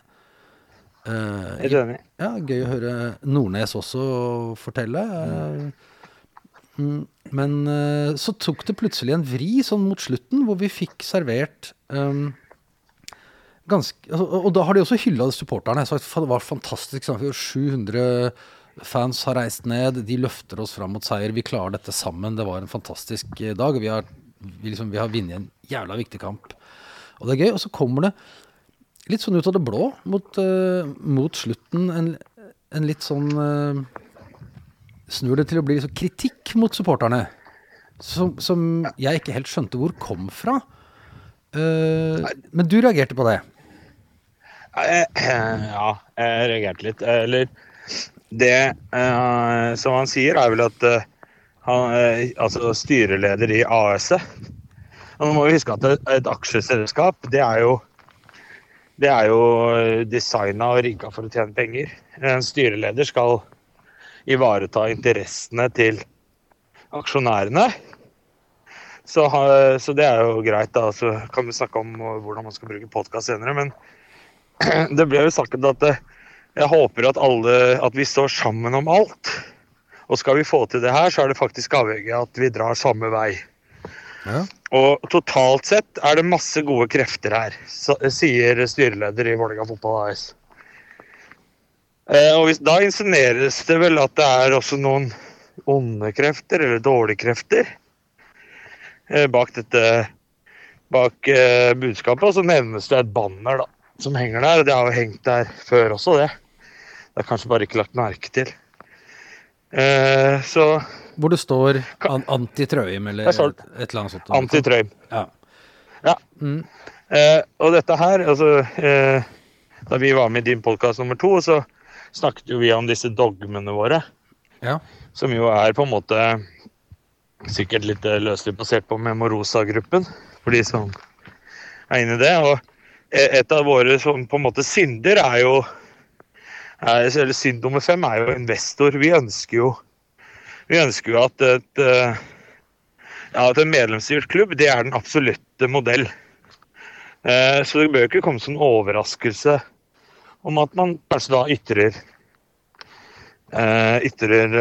Uh, ja, gøy å høre Nordnes også fortelle. Uh, Mm, men uh, så tok det plutselig en vri sånn mot slutten, hvor vi fikk servert um, ganske altså, Og da har de også hylla supporterne. Sagt, det var fantastisk. 700 fans har reist ned. De løfter oss fram mot seier. Vi klarer dette sammen. Det var en fantastisk dag. dag. Vi har, vi liksom, vi har vunnet en jævla viktig kamp. Og det er gøy. Og så kommer det litt sånn ut av det blå mot, uh, mot slutten en, en, litt sånn uh, snur det til å bli liksom kritikk mot supporterne. Som, som jeg ikke helt skjønte hvor kom fra. Uh, men du reagerte på det? Ja, jeg reagerte litt. Eller det som han sier, er vel at han eh, Altså styreleder i AS-et Nå må vi huske at et, aksjeselskap, det er jo det er jo designa og rigga for å tjene penger. En styreleder skal ivareta interessene til aksjonærene. Så, så det er jo greit, da. Så kan vi snakke om hvordan man skal bruke podkast senere. Men det ble jo sagt at eh, jeg håper at alle at vi står sammen om alt. Og skal vi få til det her, så er det faktisk avhengig av at vi drar samme vei. Ja. Og totalt sett er det masse gode krefter her, sier styreleder i Vålerenga Fotball AS. Eh, og hvis, da insinueres det vel at det er også noen onde krefter, eller dårlige krefter, eh, bak dette bak eh, budskapet. Og så nevnes det et banner da, som henger der. og Det har jo hengt der før også, det. Det er kanskje bare ikke lagt merke til. Eh, så Hvor det står an anti-Trøim eller et, eller annet sånt. antitrøym. Ja. Ja. Mm. Eh, og dette her, altså eh, Da vi var med i din podkast nummer to, så snakket jo vi om disse dogmene våre. Ja. Som jo er på en måte sikkert litt eh, løselig basert på Memorosa-gruppen, for de som er inne i det. Og e- et av våre sånn, på en måte synder er jo Eller synd nummer fem er jo investor. Vi ønsker jo vi ønsker jo at et eh, ja, at en medlemsstyrt klubb det er den absolutte modell. Eh, så det bør ikke komme som en overraskelse om at man kanskje da ytrer eh, Ytrer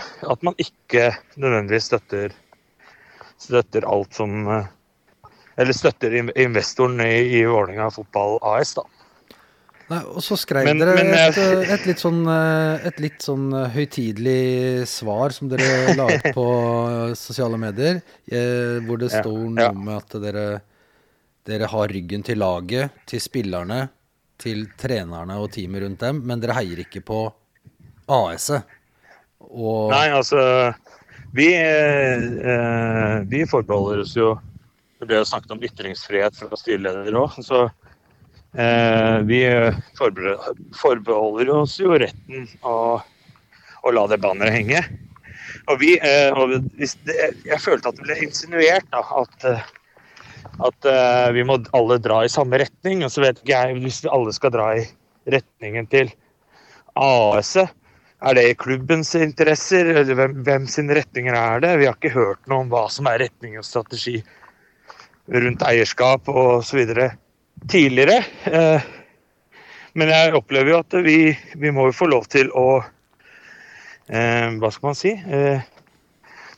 at man ikke nødvendigvis støtter støtter alt som Eller støtter investoren i, i Vålerenga Fotball AS, da. Nei, og så skrev Men- dere men et, eh, et litt sånn, eh, et litt sånn eh, høytidelig svar som dere la ut på sosiale medier, hvor det står noe ja. med at dere, dere har ryggen til laget, til spillerne, til trenerne og teamet rundt dem, men dere heier ikke på AS-et. Og Nei, altså Vi, eh, vi forbeholder oss jo Det ble jo snakket om ytringsfrihet fra styreleder òg, så vi forbeholder, forbeholder oss jo retten å, å la det banneret henge. Og vi eh, og Jeg følte at det ble insinuert da, at eh, at uh, vi må alle dra i samme retning. Og så vet ikke jeg hvis vi alle skal dra i retningen til AS-et. Er det klubbens interesser? Eller hvem, hvem sine retninger er det? Vi har ikke hørt noe om hva som er retning og strategi rundt eierskap og så videre tidligere. Eh, men jeg opplever jo at vi, vi må jo få lov til å eh, Hva skal man si? Eh,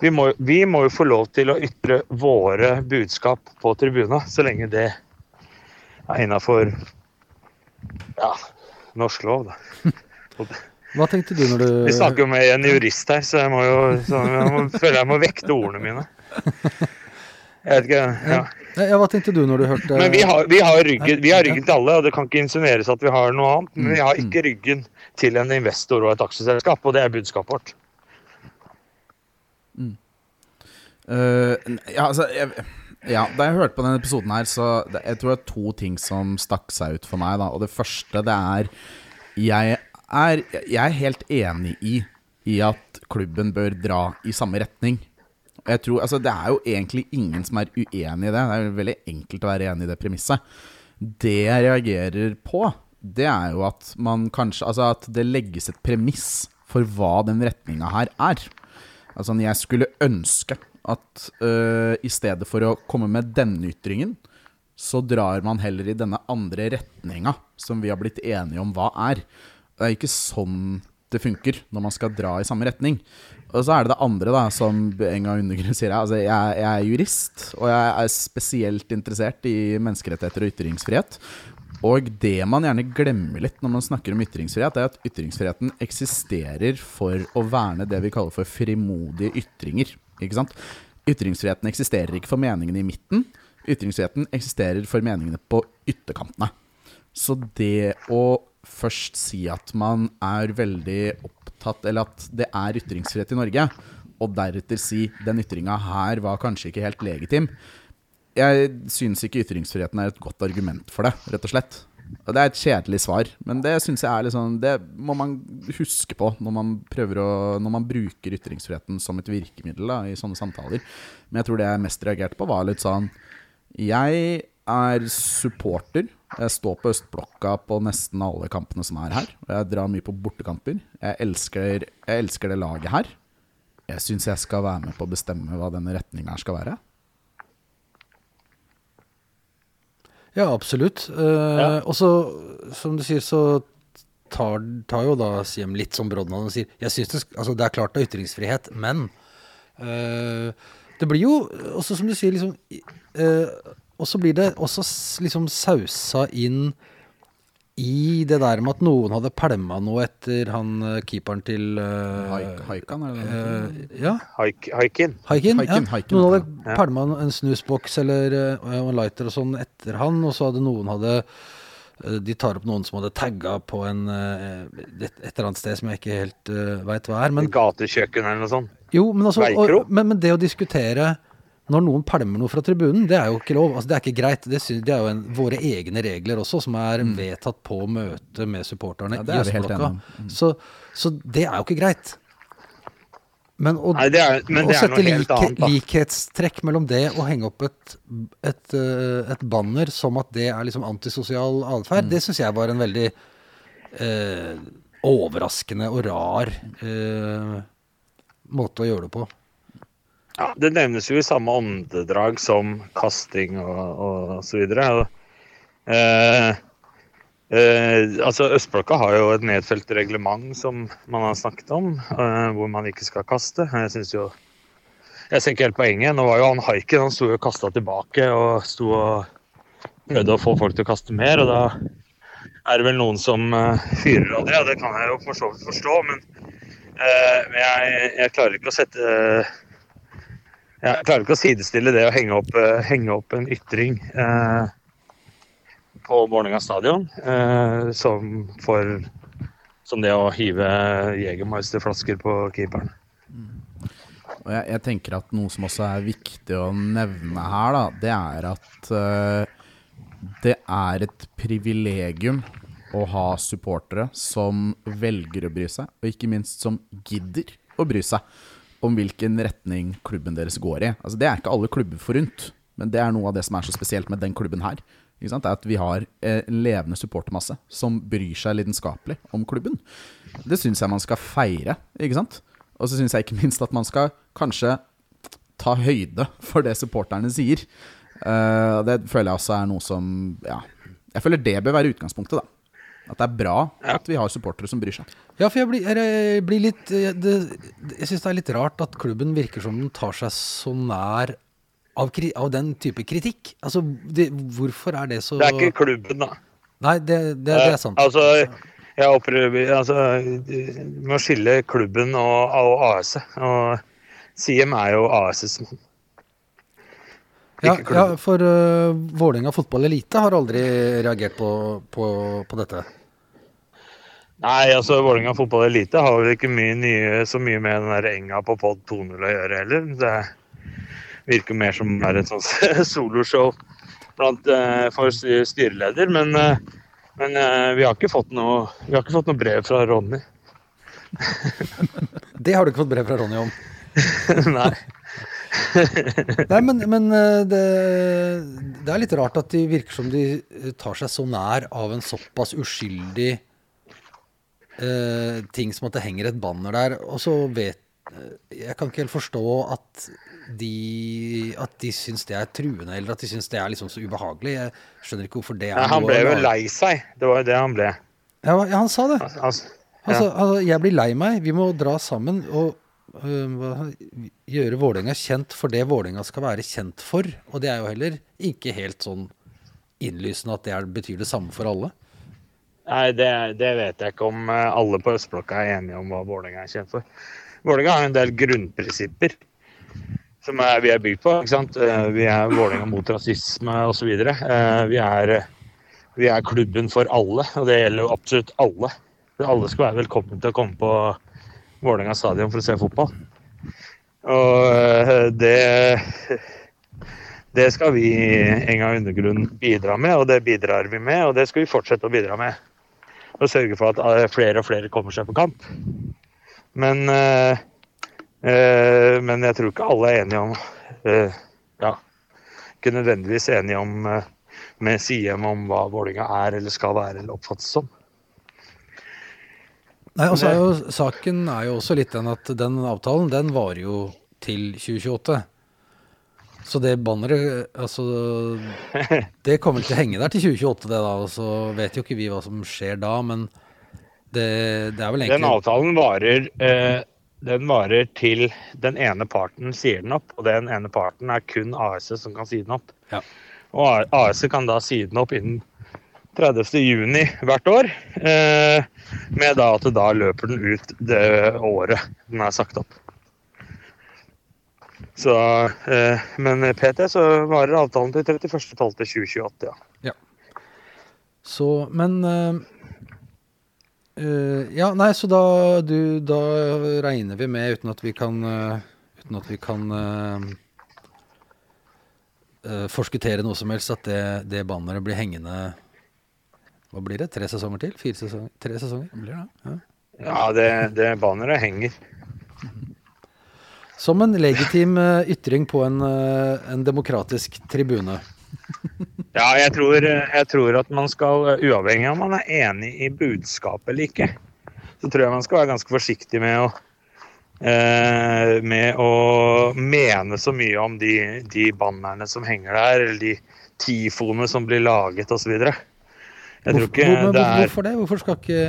vi, må, vi må jo få lov til å ytre våre budskap på tribuna, så lenge det er innafor ja, norsk lov, da. hva tenkte du når du Vi snakker jo med en jurist her, så jeg må jo så jeg må, føler jeg må vekte ordene mine. Jeg vet ikke, ja. ja, hva tenkte du når du hørte Men vi har, vi, har ryggen, vi har ryggen til alle, og det kan ikke insinueres at vi har noe annet. Men vi har ikke ryggen til en investor og et aksjeselskap, og det er budskapet vårt. Uh, ja, altså jeg, ja, Da jeg hørte på denne episoden her, så det, jeg tror det er to ting som stakk seg ut for meg. da Og det første, det er Jeg er, jeg er helt enig i I at klubben bør dra i samme retning. Jeg tror, altså Det er jo egentlig ingen som er uenig i det. Det er jo veldig enkelt å være enig i det premisset. Det jeg reagerer på, det er jo at man kanskje Altså at det legges et premiss for hva den retninga her er. Altså, jeg skulle ønske at øh, i stedet for å komme med denne ytringen, så drar man heller i denne andre retninga, som vi har blitt enige om hva er. Det er ikke sånn det funker når man skal dra i samme retning. Og så er det det andre, da, som gang Undergrunn sier. Altså, jeg, jeg er jurist, og jeg er spesielt interessert i menneskerettigheter og ytringsfrihet. Og det man gjerne glemmer litt når man snakker om ytringsfrihet, er at ytringsfriheten eksisterer for å verne det vi kaller for frimodige ytringer. Ikke sant? Ytringsfriheten eksisterer ikke for meningene i midten. Ytringsfriheten eksisterer for meningene på ytterkantene. Så det å først si at man er veldig opptatt Eller at det er ytringsfrihet i Norge, og deretter si den ytringa her var kanskje ikke helt legitim, jeg syns ikke ytringsfriheten er et godt argument for det, rett og slett. Og Det er et kjedelig svar, men det synes jeg er litt sånn Det må man huske på når man prøver å Når man bruker ytringsfriheten som et virkemiddel da, i sånne samtaler. Men jeg tror det jeg mest reagerte på, var litt sånn Jeg er supporter. Jeg står på østblokka på nesten alle kampene som er her. Og jeg drar mye på bortekamper. Jeg elsker, jeg elsker det laget her. Jeg syns jeg skal være med på å bestemme hva denne retninga her skal være. Ja, absolutt. Eh, Ja. Og så, som du sier, så tar, tar jo da Siem litt som Brodnan og sier Jeg synes det, altså det er klart det er ytringsfrihet, men eh, det blir jo også, som du sier, liksom eh, Og så blir det også liksom sausa inn i det der med at noen hadde pælma noe etter han eh, keeperen til haikan, er det det? eh, Ja, Haik, Haikin. Haikin. Ja. Noen ja. hadde pælma en, snusboks eller uh, en lighter og sånn etter han, og så hadde noen hadde De tar opp noen som hadde tagga på en et, et eller annet sted som jeg ikke helt uh, veit hva er. Men Gatekjøkken eller noe sånt. jo, men, altså, og, men, men det å diskutere når noen pælmer noe fra tribunen, det er jo ikke lov. Altså, det er ikke greit. Det, synes, det er jo en, våre egne regler også, som er vedtatt på møte med supporterne Mm. Ja, det i er Østblokka. Mm. Så, så det er jo ikke greit. Men å, Nei, det er, men å det er sette noe helt like, annet, likhetstrekk mellom det og henge opp et, et, eh, et banner som at det er liksom antisosial Mm. det syns jeg var en veldig eh, overraskende og rar eh, måte å gjøre det på. Ja, det nevnes jo i samme åndedrag som kasting og, og så videre. Eh, eh, altså Østblokka har jo et nedfelt reglement som man har snakket om, eh, hvor man ikke skal kaste. Jeg synes jo Jeg ser ikke helt poenget. Nå var jo han haiken, han sto jo og kasta tilbake og sto og prøvde å få folk til å kaste mer, og da er det vel noen som eh, fyrer av det, og det kan jeg jo for så vidt forstå, men, eh, jeg, jeg klarer ikke å sette jeg klarer ikke å sidestille det å henge opp, eh, henge opp en ytring eh, på Vålerenga stadion eh, som, for, som det å hive Jegermeister-flasker på keeperen. Og jeg, jeg tenker at noe som også er viktig å nevne her, da, det er at uh, det er et privilegium å ha supportere som velger å bry seg, og ikke minst som gidder å bry seg om hvilken retning klubben deres går i. Altså, det er ikke alle klubber forunt, men det er noe av det som er så spesielt med den klubben her. Det er at vi har eh, en levende supportermasse som bryr seg lidenskapelig om klubben. Det syns jeg man skal feire, ikke sant? Og så syns jeg ikke minst at man skal kanskje ta høyde for det supporterne sier. Eh, det føler jeg også er noe som Ja, jeg føler det bør være utgangspunktet, da. At det er bra at vi har supportere som bryr seg. Ja, for jeg blir, jeg blir litt Jeg, det, jeg syns det er litt rart at klubben virker som den tar seg så nær av, av den type kritikk. Altså, det, hvorfor er det så Det er ikke klubben, da. Nei, det, det, det er sant. Eh, Altså, jeg opplever altså, Du må skille klubben og, og AS. Og Siem er jo AS' mann. ja, ja, for uh, Vålerenga fotball elite har aldri reagert på, på, på dette. Nei, altså Vålerenga fotball elite har vel ikke mye nye, så mye med den der enga på pod 2.0 å gjøre heller. Det virker mer som er et sånt soloshow blant, eh, for styreleder. Men, eh, men eh, vi, har ikke fått noe, vi har ikke fått noe brev fra Ronny. Det har du ikke fått brev fra Ronny om. Nei. Nei, men, men det, det er litt rart at de virker som de tar seg så nær av en såpass uskyldig eh, ting som at det henger et banner der. Og så vet eh, Jeg kan ikke helt forstå at de, at de syns det er truende, eller at de syns det er liksom så ubehagelig. Jeg skjønner ikke hvorfor det er ja, han ble jo lei seg. Det var jo det han ble. Ja, han sa det. Altså, Altså, ja. altså, jeg blir lei meg. Vi må dra sammen og øh, gjøre Vålerenga kjent for det Vålerenga skal være kjent for. Og det er jo heller ikke helt sånn innlysende at det er, betyr det samme for alle. Nei, det, det vet jeg ikke om eh, alle på østblokka er enige om hva Vålerenga er kjent for. Vålerenga har en del grunnprinsipper som er, vi er bygd på. ikke sant? Eh, Vi er Vålerenga mot rasisme osv. Vi, er, eh, vi er klubben for alle, og det gjelder jo absolutt alle. Alle skal være velkommen til å komme på Vålerenga stadion for å se fotball. Og eh, det Det skal vi en gang undergrunn bidra med, og det bidrar vi med, og det skal vi fortsette å bidra med. Og sørge for at eh, flere og flere kommer seg på kamp. Men, eh, eh, men jeg tror ikke alle er enige om eh, Ja, ikke nødvendigvis enige om med Siem om hva Vålinga er eller skal være eller oppfattes som. Nei, altså er jo, Saken er jo også litt den at den avtalen den varer jo til 2028. Så det banneret altså, Det kommer til å henge der til 2028, det da. Og så vet jo ikke vi hva som skjer da, men det, det er vel Den avtalen varer, eh, den varer til den ene parten sier den opp, og den ene parten er kun AS som kan si den opp. Ja. Og AS kan da si den opp innen 30. juni hvert år, eh, med da at da løper den ut det året den er sagt opp. Så, eh, men PT så varer avtalen til 31.12.2028, ja. Så, men eh, eh, Ja, nei, så da, du, da regner vi med, uten at vi kan uh, Uten at vi kan uh, eh, forskuttere noe som helst, at det, det banneret blir hengende Hva blir det? Tre sesonger til? Fire sesonger? Tre sesonger? Blir det? Ja. Ja, det, det banneret henger. Som en legitim eh, ytring på en, eh, en demokratisk tribune. Ja, jeg tror, jeg tror at man skal, uavhengig av om man er enig i budskapet eller ikke, så tror jeg man skal være ganske forsiktig med å, eh, med å mene så mye om de, de bannerne som henger der, eller de tifoene som blir laget osv. Hvorfor, hvor, det er hvorfor det? Hvorfor skal ikke,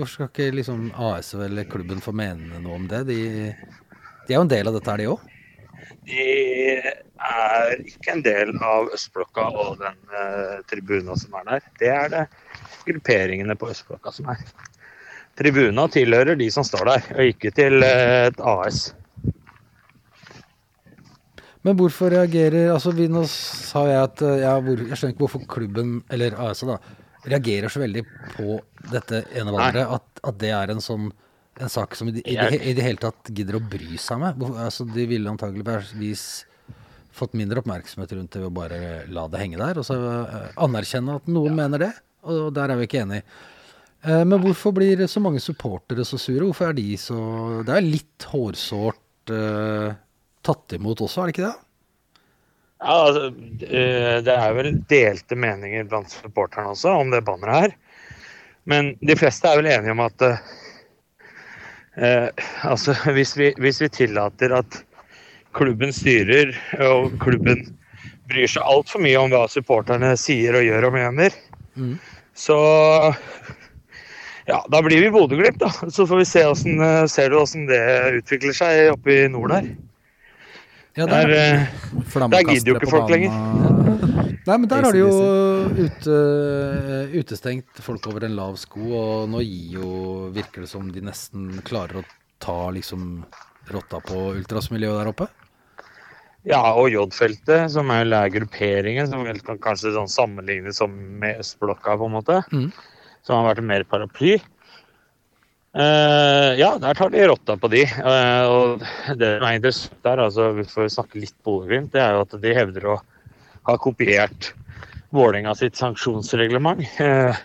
hvorfor skal ikke liksom AS eller klubben få mene noe om det? De, de er jo en del av dette her, de òg. De er ikke en del av østblokka og den uh, tribuna som er der. Det er det grupperingene på østblokka som er. Tribuna tilhører de som står der, og ikke til eh, et AS. Men hvorfor reagerer Altså, vi, nå sa jeg at eh, ja, hvor, Jeg skjønner ikke hvorfor klubben, eller AS, da, reagerer så veldig på dette ene valget. At, at det er en sånn en sak som i det, i, det, i det hele tatt gidder å bry seg med. Altså, de ville antageligvis fått mindre oppmerksomhet rundt det ved å bare la det henge der. Og så eh, anerkjenne at noen mener det, og der er vi ikke enige. Eh, Men hvorfor blir så mange supportere så sure? Hvorfor er de så Det er litt hårsårt uh, tatt imot også, er det ikke det? Ja, altså, det er vel delte meninger blant supporterne også om det banneret her. Men de fleste er vel enige om at eh, altså, hvis vi, hvis vi tillater at klubben styrer, og klubben bryr seg altfor mye om hva supporterne sier og gjør og mener, Mm. så ja, da blir vi Bodø-Glimt, da. Så får vi se hvordan, eh, ser du åssen det utvikler seg oppe i nord der. Ja, Der, der, eh, Der gidder jo ikke folk lenger. Nei, men der har de jo ute, utestengt folk over en lav sko, og nå gir jo, virker det som de nesten klarer å ta liksom rotta på ultrasmiljøet der oppe. Ja, og J-feltet, som er er grupperingen, som vel kan kanskje sånn sammenlignes som med østblokka, på en måte. Mm. Som har vært mer paraply. Uh, ja, der tar de rotta på de. Uh, og det som er interessant der, altså, vi får snakke litt Bodø-Glimt, det er jo at de hevder å ha kopiert Vålerenga sitt sanksjonsreglement. Eh,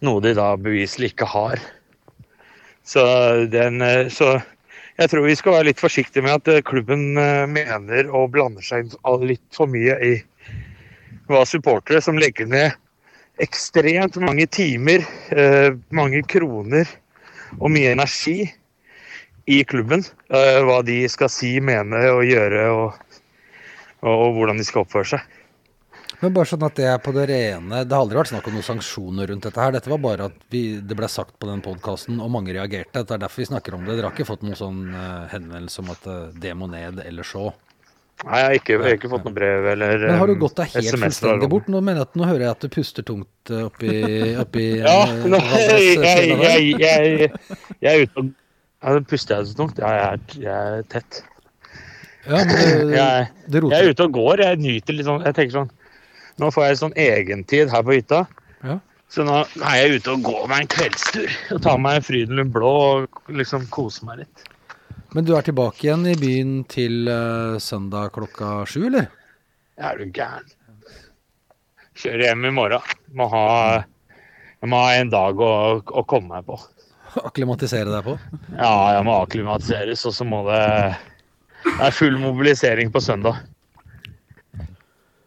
noe de da beviselig ikke har. Så, den, eh, så jeg tror vi skal være litt forsiktige med at eh, klubben mener og blander seg litt for mye i hva supportere som legger ned ekstremt mange timer, mange kroner og mye energi i klubben. Hva de skal si, mene og gjøre, og, og, og hvordan de skal oppføre seg. Men bare sånn at det er på det rene Det har aldri vært snakk om noen sanksjoner rundt dette her. Dette var bare at vi, det ble sagt på den podkasten, og mange reagerte. Det er derfor vi snakker om det. Dere har ikke fått noen sånn eh, henvendelse om at eh, det må ned, eller så. Nei, jeg har ikke, jeg har ikke fått noe brev eller Men har du eh, gått deg helt fullstendig bort? Nå jeg nå hører jeg at du puster tungt oppi, oppi Ja, nå, jeg, jeg, jeg, er ute og ja, Puster jeg så tungt? Ja, jeg er, jeg er tett. Ja, det, Jeg, jeg er ute og går. Jeg nyter litt sånn Jeg tenker sånn Nå får jeg sånn egentid her på hytta. Ja. Så nå er jeg ute og går meg en kveldstur og tar meg en Frydenlund blå og liksom koser meg litt. Men du er tilbake igjen i byen til uh, søndag klokka sju, eller? Er du gæren? Kjører hjem i morgen. Må ha, må ha en dag å, å komme meg på. Akklimatisere deg på? Ja, jeg må akklimatiseres, og så må det Det er full mobilisering på søndag.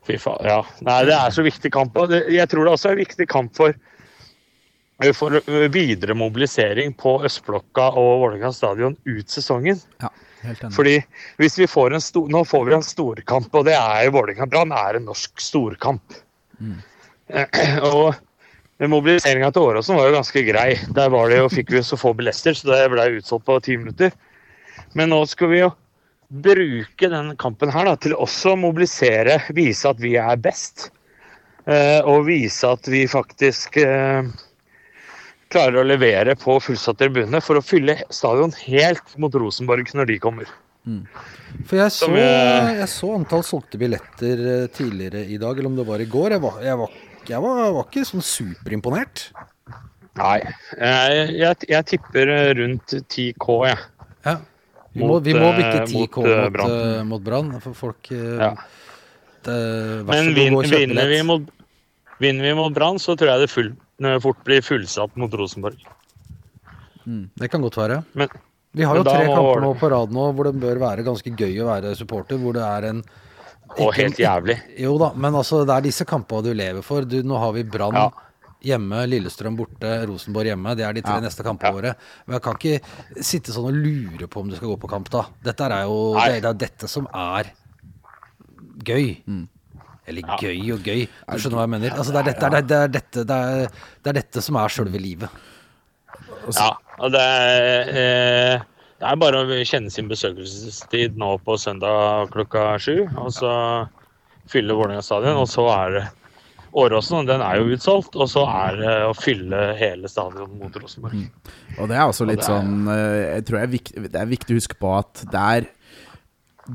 Fy faen. Ja. Nei, det er så viktig kamp. Jeg tror det også er en viktig kamp for for videre mobilisering på Østblokka og Vålerenga stadion ut sesongen. Ja, helt enig. Fordi hvis vi får en stor, Nå får vi en storkamp, og det er jo Vålerenga-Brann er en norsk storkamp. Og mobiliseringa til Åråsen var jo ganske grei. Der var det jo, fikk vi så få billetter, så det ble utsolgt på ti minutter. Men nå skal vi jo bruke den kampen her da, til også å mobilisere, vise at vi er best. Eh, og vise at vi faktisk eh, klarer å levere på fullsatt tribune for å fylle stadion helt mot Rosenborg når de kommer. For jeg så, jeg- så antall solgte billetter eh, tidligere i dag, eller om det var i går. Jeg var, jeg var, jeg var, var ikke sånn superimponert. Nei, jeg, tipper rundt 10K, jeg. Ja. Vi må, vi må bytte 10 K mot, eh, mot, Brann. eh, mot Brann, for folk eh, Ja. det, Men vin, vinner, vi mot, vinner vi mot Brann, så tror jeg det full, eh, fort blir fullsatt mot Rosenborg. Det kan godt være. Men, Vi har jo tre kamper nå på rad nå hvor det bør være ganske gøy å være supporter. Hvor det er en og helt jævlig. Jo da, men altså, det er disse kampene du lever for. Du, nå har vi Brann Ja. Hjemme, Lillestrøm borte, Rosenborg hjemme. Det er de tre Ja. neste kampene våre. Men jeg kan ikke sitte sånn og lure på om du skal gå på kamp da. Dette er jo det, det er dette som er gøy. Eller Ja. gøy og gøy. Du skjønner hva jeg mener? Altså, det, er dette, det, er, det, er dette, det, er, det er dette som er sjølve livet. Ja, og det er, eh, det er bare å kjenne sin besøkelsestid nå på søndag klokka sju, og så fylle Vålerenga stadion, og så er det Åråsen, den er jo utsolgt, og så er det å fylle hele stadion mot Rosenborg. Og det er også litt Og er- sånn eh, Jeg tror er, viktig, det er viktig å huske på at det er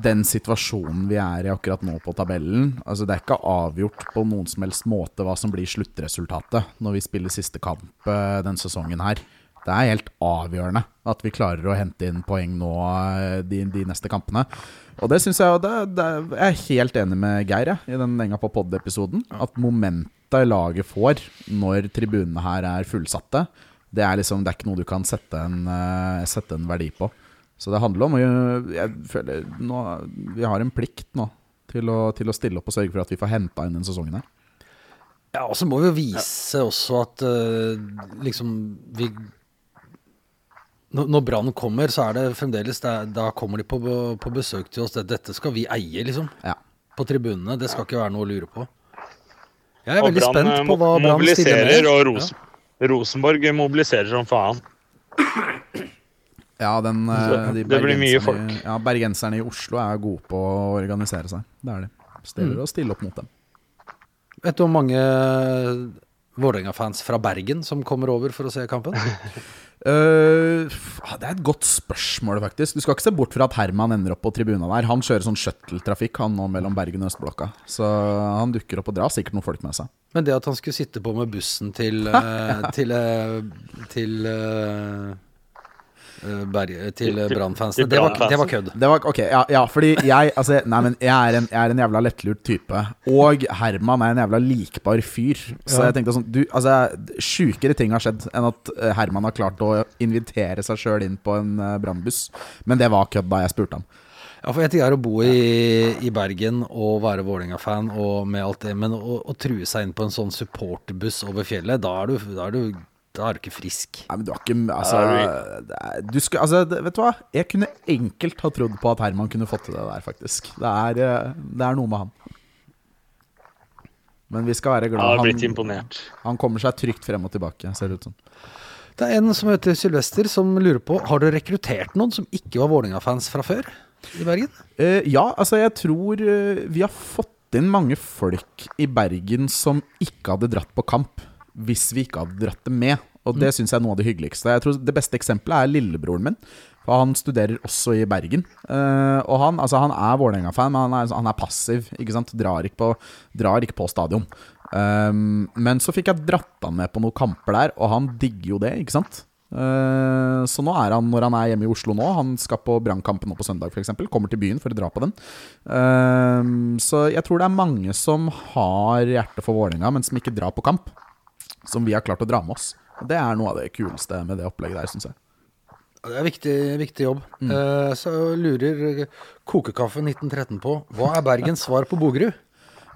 den situasjonen vi er i akkurat nå på tabellen Altså Det er ikke avgjort på noen som helst måte hva som blir sluttresultatet når vi spiller siste kamp denne den sesongen her. Det er helt avgjørende at vi klarer å hente inn poeng nå eh, de, de neste kampene. Og det syns jeg det, det, Jeg er helt enig med Geir jeg, i den Enga på pod-episoden. At momentet laget får når tribunene her er fullsatte, det er liksom Det er ikke noe du kan sette en, uh, sette en verdi på. Så det handler om Jeg føler nå, Vi har en plikt nå til å, til å stille opp og sørge for at vi får henta inn den sesongen her. Ja, og så må vi jo vise også at uh, liksom vi Når, når Brann kommer, så er det fremdeles det Da kommer de på, på besøk til oss. Det, dette skal vi eie, liksom. Ja. På tribunene. Det skal ikke være noe å lure på. Jeg er Og veldig Brann, spent eh, på hva Brann stiller med. og Ros Rosenborg mobiliserer som faen. Ja, den, eh, de Det blir mye folk. i- Ja, Bergenserne i Oslo er gode på å organisere seg. Det er de. Stiller det Mm. gjelder å stille opp mot dem. Vet du hvor mange Vålerenga-fans fra Bergen som kommer over for å se kampen? F- det er et godt spørsmål, faktisk. Du skal ikke se bort fra at Herman ender opp på tribuna der. Han kjører sånn shuttle-trafikk han nå mellom Bergen og Østblokka. Så han dukker opp og drar sikkert noen folk med seg. Men det at han skulle sitte på med bussen til eh, Til, uh, til eh, eh, Til Brann-fansene. Det, var- det var kødd. Det var, ok, ja, ja fordi jeg altså, Nei, men jeg er, en, jeg er en jævla lettlurt type. Og Herman er en jævla likbar fyr. Så jeg tenkte sånn du, altså, Sjukere ting har skjedd enn at eh, Herman har klart å invitere seg sjøl inn på en brannbuss. Men det var kødd da jeg spurte han. Ja, for En ting er å bo i, i Bergen og være Vålerenga-fan og med alt det, men å, å true seg inn på en sånn supporterbuss over fjellet, da er du, da er du, da er du ikke frisk. Nei, men du har ikke Altså, er, du skal, altså det, vet du hva? Jeg kunne enkelt ha trodd på at Herman kunne fått til det der, faktisk. Det er, eh, det er noe med han. Men vi skal være glad han, han kommer seg trygt frem og tilbake, ser det ut som. Det er en som heter Sylvester som lurer på Har du rekruttert noen som ikke var Vålerenga-fans fra før i Bergen? Uh, ja, altså jeg tror uh, vi har fått inn mange folk i Bergen som ikke hadde dratt på kamp hvis vi ikke hadde dratt dem med. Og det syns jeg er noe av det hyggeligste. Jeg tror Det beste eksempelet er lillebroren min. For han studerer også i Bergen. Eh, og han, altså han er Vålerenga-fan, men han er, han er passiv. Ikke sant? Drar ikke på, drar ikke på stadion. Um, men så fikk jeg dratt han med på noen kamper der, og han digger jo det, ikke sant? Uh, så nå er han, når han er hjemme i Oslo nå Han skal på Brannkampen nå på søndag, f.eks. Kommer til byen for å dra på den. Uh, så jeg tror det er mange som har hjerte for Vålerenga, men som ikke drar på kamp. Som vi har klart å dra med oss. Og Det er noe av det kuleste med det opplegget der, syns jeg. Det er viktig, viktig jobb. Eh, så lurer Kokekaffe 1913 på hva er Bergens svar på Bogerud?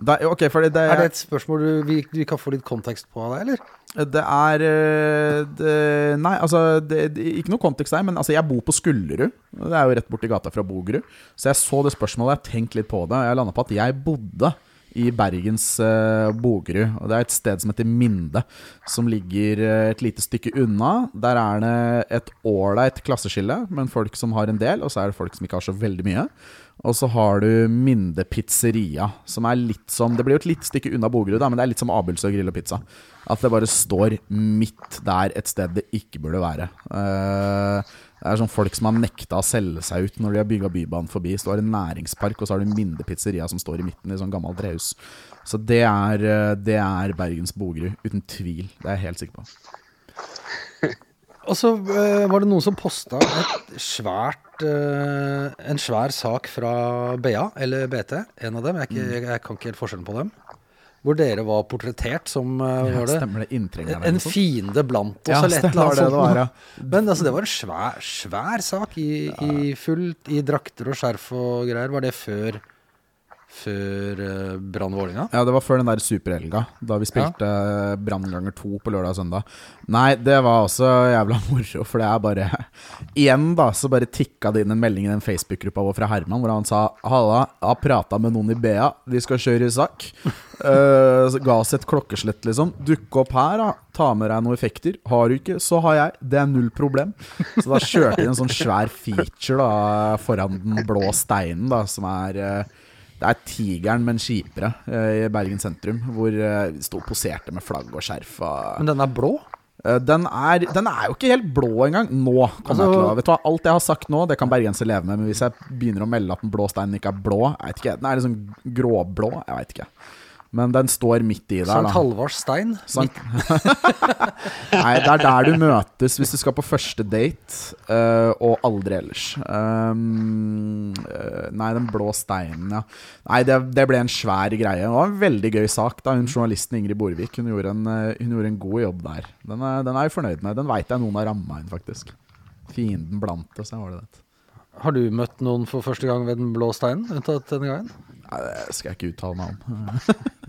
Da, okay, det, Er det et spørsmål vi, vi kan få litt kontekst på av deg, eller? Det er eh, det, Nei, altså det, Ikke noe kontekst der, men altså, jeg bor på Skullerud. Det er jo rett borti gata fra Bogerud. Så jeg så det spørsmålet, jeg har tenkt litt på det. Jeg landa på at jeg bodde i Bergens uh, Bogerud. Og det er et sted som heter Minde, som ligger uh, et lite stykke unna. Der er det et ålreit klasseskille, men folk som har en del, og så er det folk som ikke har så veldig mye. Og så har du Minde Pizzeria, som er litt som Det blir jo et litt stykke unna Bogerud, men det er litt som Abelsø grill og pizza. At det bare står midt der et sted det ikke burde være. Uh, det er sånn folk som har nekta å selge seg ut når de har bygga Bybanen forbi. Så du har en næringspark, og så har du Minde Pizzeria som står i midten i sånn gammelt trehus. Så det er, det er Bergens Bogerud, uten tvil. Det er jeg helt sikker på. Og så uh, var det noen som posta svært uh, en svær sak fra BA, eller BT, en av dem. Jeg, er ikke, jeg, jeg kan ikke helt forskjellen på dem. Hvor dere var portrettert som eh, var det, en, en fiende blant oss, Ja, eller et eller det sånt. det var, ja. Men altså, det var en svær, svær sak i, i fullt i drakter og skjerf og greier. Var det før før uh, Brann Vålerenga? Ja, det var før den der superhelga, da vi spilte ja. Brann ganger to på lørdag og søndag. Nei, det var også jævla moro, for det er bare Igjen, da, så bare tikka det inn en melding i den Facebook-gruppa vår fra Herman, hvor han sa Halla, jeg har prata med noen i BA, vi skal kjøre i sak. Uh, ga oss et klokkeslett, liksom. Dukke opp her, da. Ta med deg noen effekter. Har du ikke, så har jeg. Det er null problem. Så da kjørte vi en sånn svær feature da foran den blå steinen, da, som er uh, det er Tigeren, men kjipere, i Bergen sentrum. Hvor vi sto og poserte med flagg og skjerf. Men den er blå? den, er, den er jo ikke helt blå engang. Nå kommer Altså- jeg til å Vet du hva, Alt jeg har sagt nå, det kan bergensere leve med. Men hvis jeg begynner å melde at den blå steinen ikke er blå Jeg vet ikke, Den er liksom gråblå. Jeg veit ikke. Men den står midt i der, Sankt da. Stein? Sankt- Nei, det er der du møtes hvis du skal på første date, uh, og aldri ellers. Um, uh, nei, den blå steinen, ja. Nei, det, det ble en svær greie. Det var en veldig gøy sak. da Hun Journalisten Ingrid Borvik Hun gjorde en, eh, hun gjorde en god jobb der. Den er, den er jeg fornøyd med. Den veit jeg noen har ramma inn, faktisk. Fienden blant oss, var det det. Har du møtt noen for første gang ved den blå steinen? Unntatt denne gangen? Nei, det skal jeg ikke uttale meg om.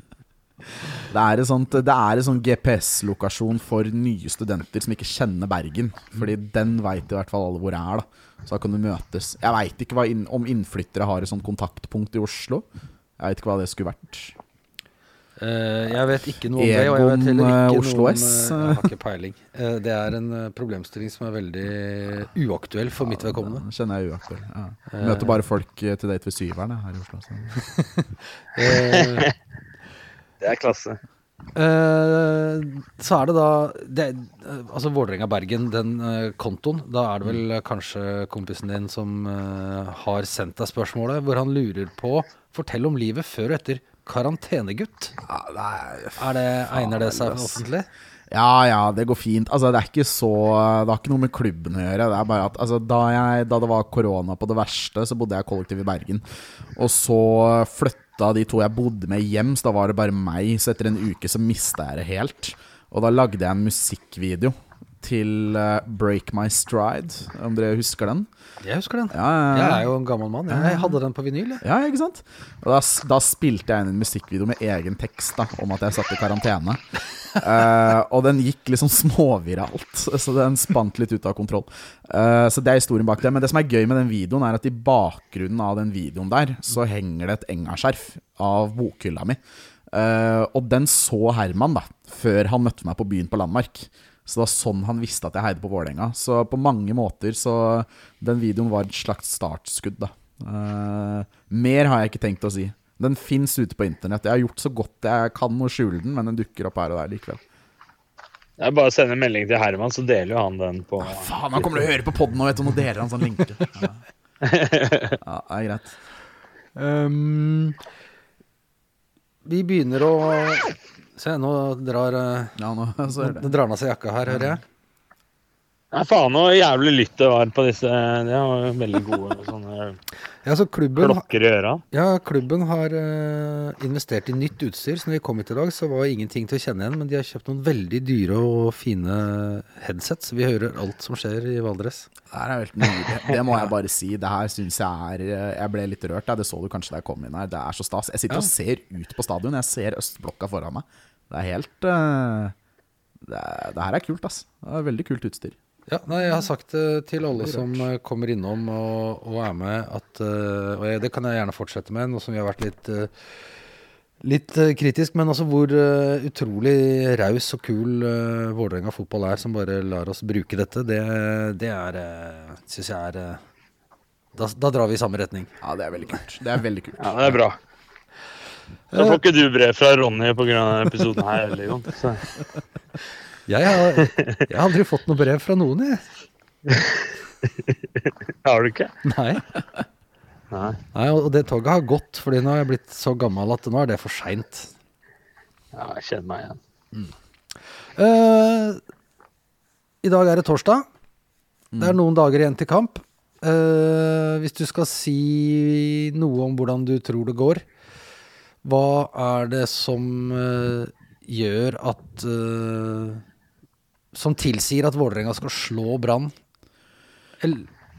Det er en sånt, det er en sånn GPS-lokasjon for nye studenter som ikke kjenner Bergen. Fordi den veit i hvert fall alle hvor er. da Så da kan du møtes. Jeg veit ikke inn, om innflyttere har et sånt kontaktpunkt i Oslo. Jeg veit ikke hva det skulle vært. Uh, jeg vet ikke noe om det. Og jeg vet heller eh, ikke Oslo noe om S. eh, Jeg har ikke peiling. Uh, det er en eh, problemstilling som er veldig uaktuell for mitt vedkommende. Den kjenner jeg uaktuell. Ja. Møter bare folk eh, til date ved Syveren her i Oslo. Så. Eh, Det er klasse. Uh, så er det da det, eh, Altså Vålerenga-Bergen, den uh, kontoen. Da er det vel uh, kanskje kompisen din som har sendt deg spørsmålet, hvor han lurer på Fortell om livet før og etter karantenegutt. Ja, nei, er, det, egner det seg offentlig? Ja, ja, det går fint. Altså, det er ikke så Det har ikke noe med klubben å gjøre. Det er bare at altså, da, jeg, da det var korona på det verste, så bodde jeg kollektiv i Bergen. Og så flytta de to jeg bodde med, hjem, så da var det bare meg. Så etter en uke så mista jeg det helt. Og da lagde jeg en musikkvideo til eh, Break My Stride, om dere husker den? Jeg husker den. Ja, ja, Jeg er jo en gammel mann. Jeg hadde den på vinyl. jeg. Ja, ikke sant? Da, da spilte jeg inn en musikkvideo med egen tekst da, om at jeg satt i karantene. uh, og den gikk liksom småviralt, så den spant litt ut av kontroll. Uh, så det er historien bak det. Men det som er gøy med den videoen, er at i bakgrunnen av den videoen der, så henger det et engaskjerf av bokhylla mi. Uh, og den så Herman da, før han møtte meg på byen på Landmark. Så det var sånn han visste at jeg heide på Vålerenga. Så på mange måter så Den videoen var et slags startskudd, da. Uh, mer har jeg ikke tenkt å si. Den fins ute på internett. Jeg har gjort så godt jeg kan å skjule den, men den dukker opp her og der likevel. Det er bare å sende en melding til Herman, så deler jo han den på Faen, han kommer til å høre på poden nå, vet du, nå deler han sånn linke. Ja. ja, det er greit. Um, vi begynner å Se, nå drar, eh, Ja, nå så er nå det. drar han av seg jakka her, hører jeg. Nei, faen så jævlig lytt det var på disse. De har jo veldig gode sånne Ja, så klubben, klokker i øra. ja, klubben har uh, investert i nytt utstyr. Så når vi kom hit i dag, så var ingenting til å kjenne igjen. Men de har kjøpt noen veldig dyre og fine headsets. Vi hører alt som skjer i Valdres. Det her er helt nydelig. Det må jeg bare si. Det her syns jeg er Jeg ble litt rørt. Ja. Det så du kanskje da jeg kom inn her. Det er så stas. Jeg sitter Ja. og ser ut på stadion. Jeg ser østblokka foran meg. Det er helt uh, det, er, det her er kult, ass. Det er veldig kult utstyr. Ja, nei, Jeg har sagt det til alle som eh, kommer innom og, og er med, at uh, Og jeg, det kan jeg gjerne fortsette med, nå som vi har vært litt uh, Litt eh, kritisk, men altså hvor uh, utrolig raus og kul uh, Vålerenga fotball er, som bare lar oss bruke dette, det, det er uh, Syns jeg er uh, da, da drar vi i samme retning. Ja, det er veldig kult. Det er veldig kult. Ja, det er bra. Så får ikke du brev fra Ronny pga. denne episoden her heller, Jon. Jeg har, jeg har aldri fått noe brev fra noen, jeg. Har du ikke? Nei. Nei. Nei, og det toget har gått, fordi nå har jeg blitt så gammel at nå er det for seint. Ja, jeg kjenner meg igjen. Eh, I dag er det torsdag. Det er noen dager igjen til kamp. Uh, hvis du skal si noe om hvordan du tror det går, hva er det som uh, gjør at uh, Som tilsier at Vålerenga skal slå Brann?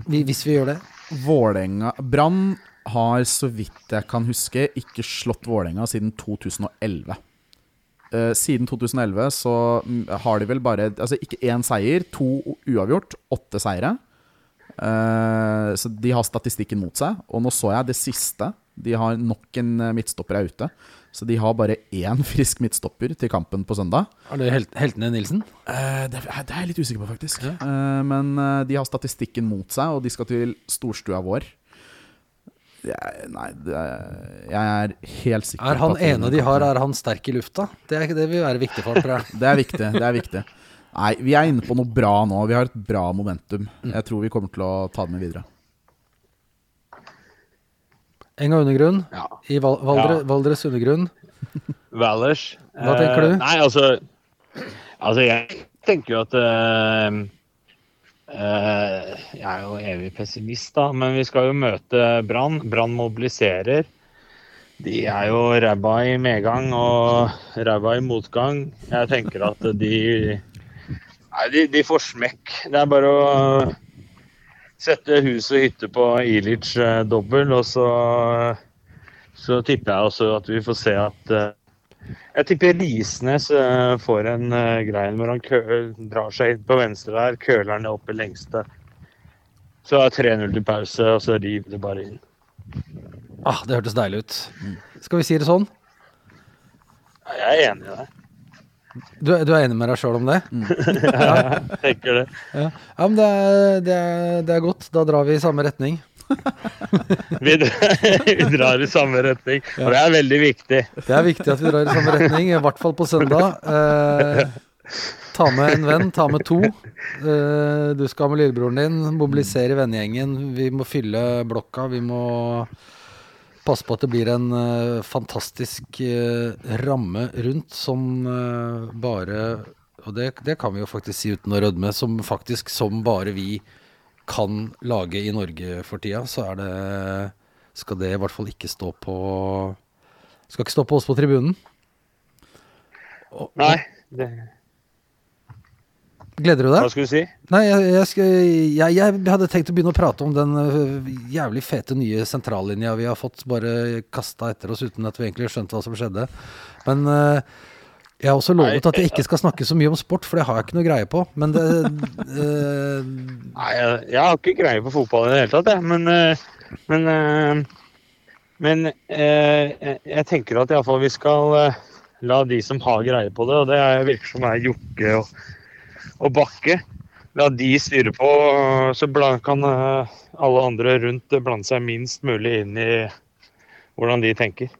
Hvis vi gjør det? Vålerenga Brann har, så vidt jeg kan huske, ikke slått Vålerenga siden 2011. Uh, siden 2011 så mm, har de vel bare Altså ikke én seier, to uavgjort, åtte seire. Eh, så de har statistikken mot seg. Og nå så jeg det siste. De har nok en eh, midtstopper er ute. Så de har bare én frisk midtstopper til kampen på søndag. Er det helt, heltene Nilsen? Eh, det, er- det er jeg litt usikker på, faktisk. Eh, men eh, de har statistikken mot seg, og de skal til storstua vår. Jeg, nei, det, er- jeg er helt sikker Er han ene de har, er han sterk i lufta? Det, er, det vil være viktig for tror jeg. Det er viktig. det er viktig Nei, vi er inne på noe bra nå. Vi har et bra momentum. Jeg tror vi kommer til å ta det med videre. Enga undergrunn Ja. i Val Valdre, Ja. Valdres undergrunn. Valers. Hva tenker du? Eh, nei, altså Altså, jeg tenker jo at eh, eh, Jeg er jo evig pessimist, da, men vi skal jo møte Brann. Brann mobiliserer. De er jo ræva i medgang og ræva i motgang. Jeg tenker at de Nei, de, de får smekk. Det er bare å sette hus og hytte på Ilic eh, dobbel, og så så tipper jeg også at vi får se at eh, Jeg tipper Risnes eh, får en uh, greie hvor han kø drar seg inn på venstre der, køler ned opp i lengste. Så er 3-0 til pause, og så river det bare inn. Ah, det hørtes deilig ut. Skal vi si det sånn? Ja, jeg er enig i det. Du, er- du er enig med deg sjøl om det? Ja, Jeg tenker det. Ja, ja men det er, det, er, det er godt. Da drar vi i samme retning. Vi, vi drar i samme retning, og det er veldig viktig. Det er viktig at vi drar i samme retning, i hvert fall på søndag. Eh, ta med en venn, ta med to. Eh, du skal med lillebroren din, mobilisere vennegjengen. Vi må fylle blokka. Vi må passe på at det blir en uh, fantastisk uh, ramme rundt som uh, bare Og det, det kan vi jo faktisk si uten å rødme, som faktisk som bare vi kan lage i Norge for tida, så er det Skal det i hvert fall ikke stå på Skal ikke stå på oss på tribunen. Og- Nei, det, Gleder du deg? hva skulle du si? Nei, jeg, jeg, skal, jeg, jeg hadde tenkt å begynne å prate om den øh, jævlig fete nye sentrallinja vi har fått bare kasta etter oss uten at vi egentlig skjønte hva som skjedde. Men uh, jeg har også lovet at jeg ikke skal snakke så mye om sport, for det har jeg ikke noe greie på. Men det uh, Nei, jeg, jeg har ikke greie på fotball i det hele tatt, jeg. Men, men, uh, men jeg- tenker at iallfall vi skal la de som har greie på det, og det er- virker som er Jokke og, og Bakke, la de styre på, så kan eh, alle andre rundt blande seg minst mulig inn i hvordan de tenker.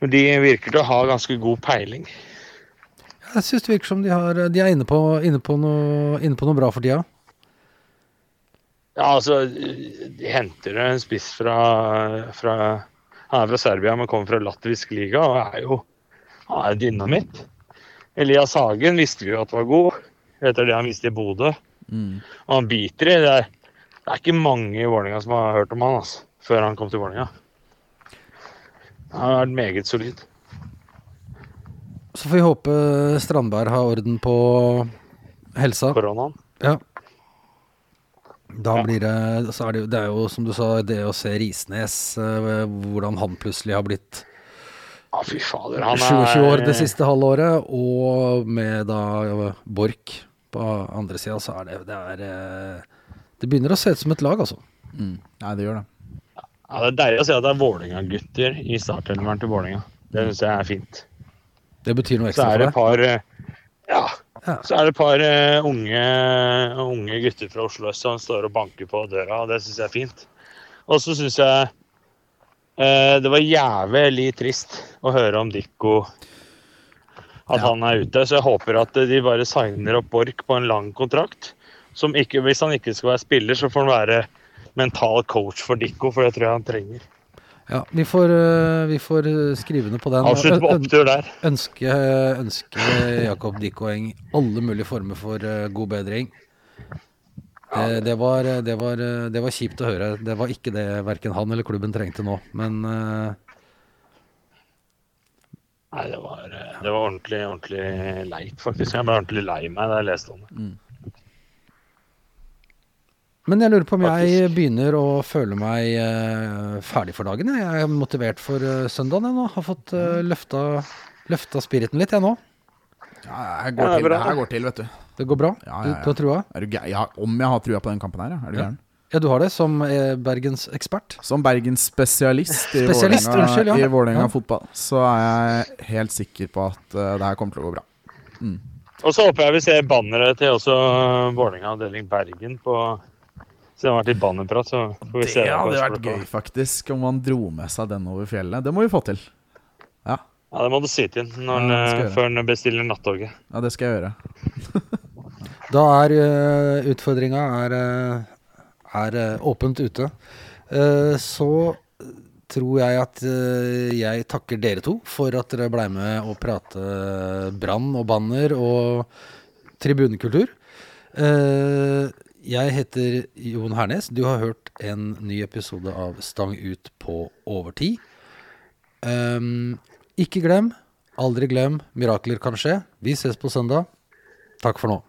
Men de virker til å ha ganske god peiling. jeg syns det virker som de, har, de er inne på, inne, på noe, inne på noe bra for tida. Ja, altså, de henter en spiss fra, fra Han er fra Serbia, men kommer fra latvisk liga og er jo han er dynamitt. Elias Hagen visste vi jo at var god. etter det han viste i Bodø. Mm. Og han biter i. Det er, det er ikke mange i Vålerenga som har hørt om han altså, før han kom til Vålerenga. Han har vært meget solid. Så får vi håpe Strandberg har orden på helsa. Koronaen. Ja. Da blir det Så det det er jo som du sa, det å se Risnes, eh, hvordan han plutselig har blitt Ja, fy fader. Han 27 år det er siste halvåret, og med da Borch på andre sida, så er det Det er eh, Det begynner å se ut som et lag, altså. Mm. Nei, det gjør det. ja, Det er deilig å se at det er Vålerenga-gutter i startelveren til Vålerenga. Det syns jeg er fint. Det betyr noe Så ekstra er det for et deg. par eh, Ja. Ja. Så er det et par uh, unge, unge gutter fra Oslo øst som står og banker på døra, og det syns jeg er fint. Og så syns jeg det var jævlig trist å høre om Dikko at Ja. han er ute. Så jeg håper at de bare signer opp Borch på en lang kontrakt. Som ikke, hvis han ikke skal være spiller, så får han være mental coach for Dikko, for det tror jeg han trenger. Ja, vi får, eh, vi får eh, skrive ned på den. Avslutt på opptur der. Ønske, ønske Jakob Dikkoeng alle mulige former for eh, god bedring. Det, det, var, det, var, det var kjipt å høre. Det var ikke det verken han eller klubben trengte nå. Men uh... Nei, det var, eh, det var ordentlig, ordentlig leit, faktisk. Jeg ble ordentlig lei meg da jeg leste om det. Men jeg lurer på om jeg begynner å føle meg uh, ferdig for dagen. jeg. Er motivert for uh, søndagen jeg nå. Har fått uh, løfta, løfta spiriten litt jeg nå. Ja, jeg går er til, det her går til, vet du. Det går bra? Ja, ja, ja. du har trua? Er du gæ- ja, om jeg har trua på den kampen her, ja. Er du Ja. gæren? Ja, du har det, som eh, Bergens ekspert. Som Bergens spesialist i Spesialist, Vålerenga unnskyld, ja. i Vålerenga Ja. fotball, så er jeg helt sikker på at uh, det her kommer til å gå bra. Og så håper jeg vi ser banneret til også Vålerenga avdeling Bergen på Siden det har vært litt bannerprat, så får vi Det se. Det hadde vært gøy, faktisk, om han dro med seg den over fjellet. Det må vi få til. Ja, Ja, det må du si til ham Ja, eh, før han bestiller nattoget. ja det skal jeg gjøre. Da er uh, utfordringa er, eh, er eh, åpent ute. Så tror jeg at jeg takker dere to for at dere blei med å prate brann og banner og tribunekultur. Jeg heter Jon Hernes. Du har hørt en ny episode av Stang ut på overtid. Um, ikke glem, aldri glem, mirakler kan skje. Vi ses på søndag. Takk for nå.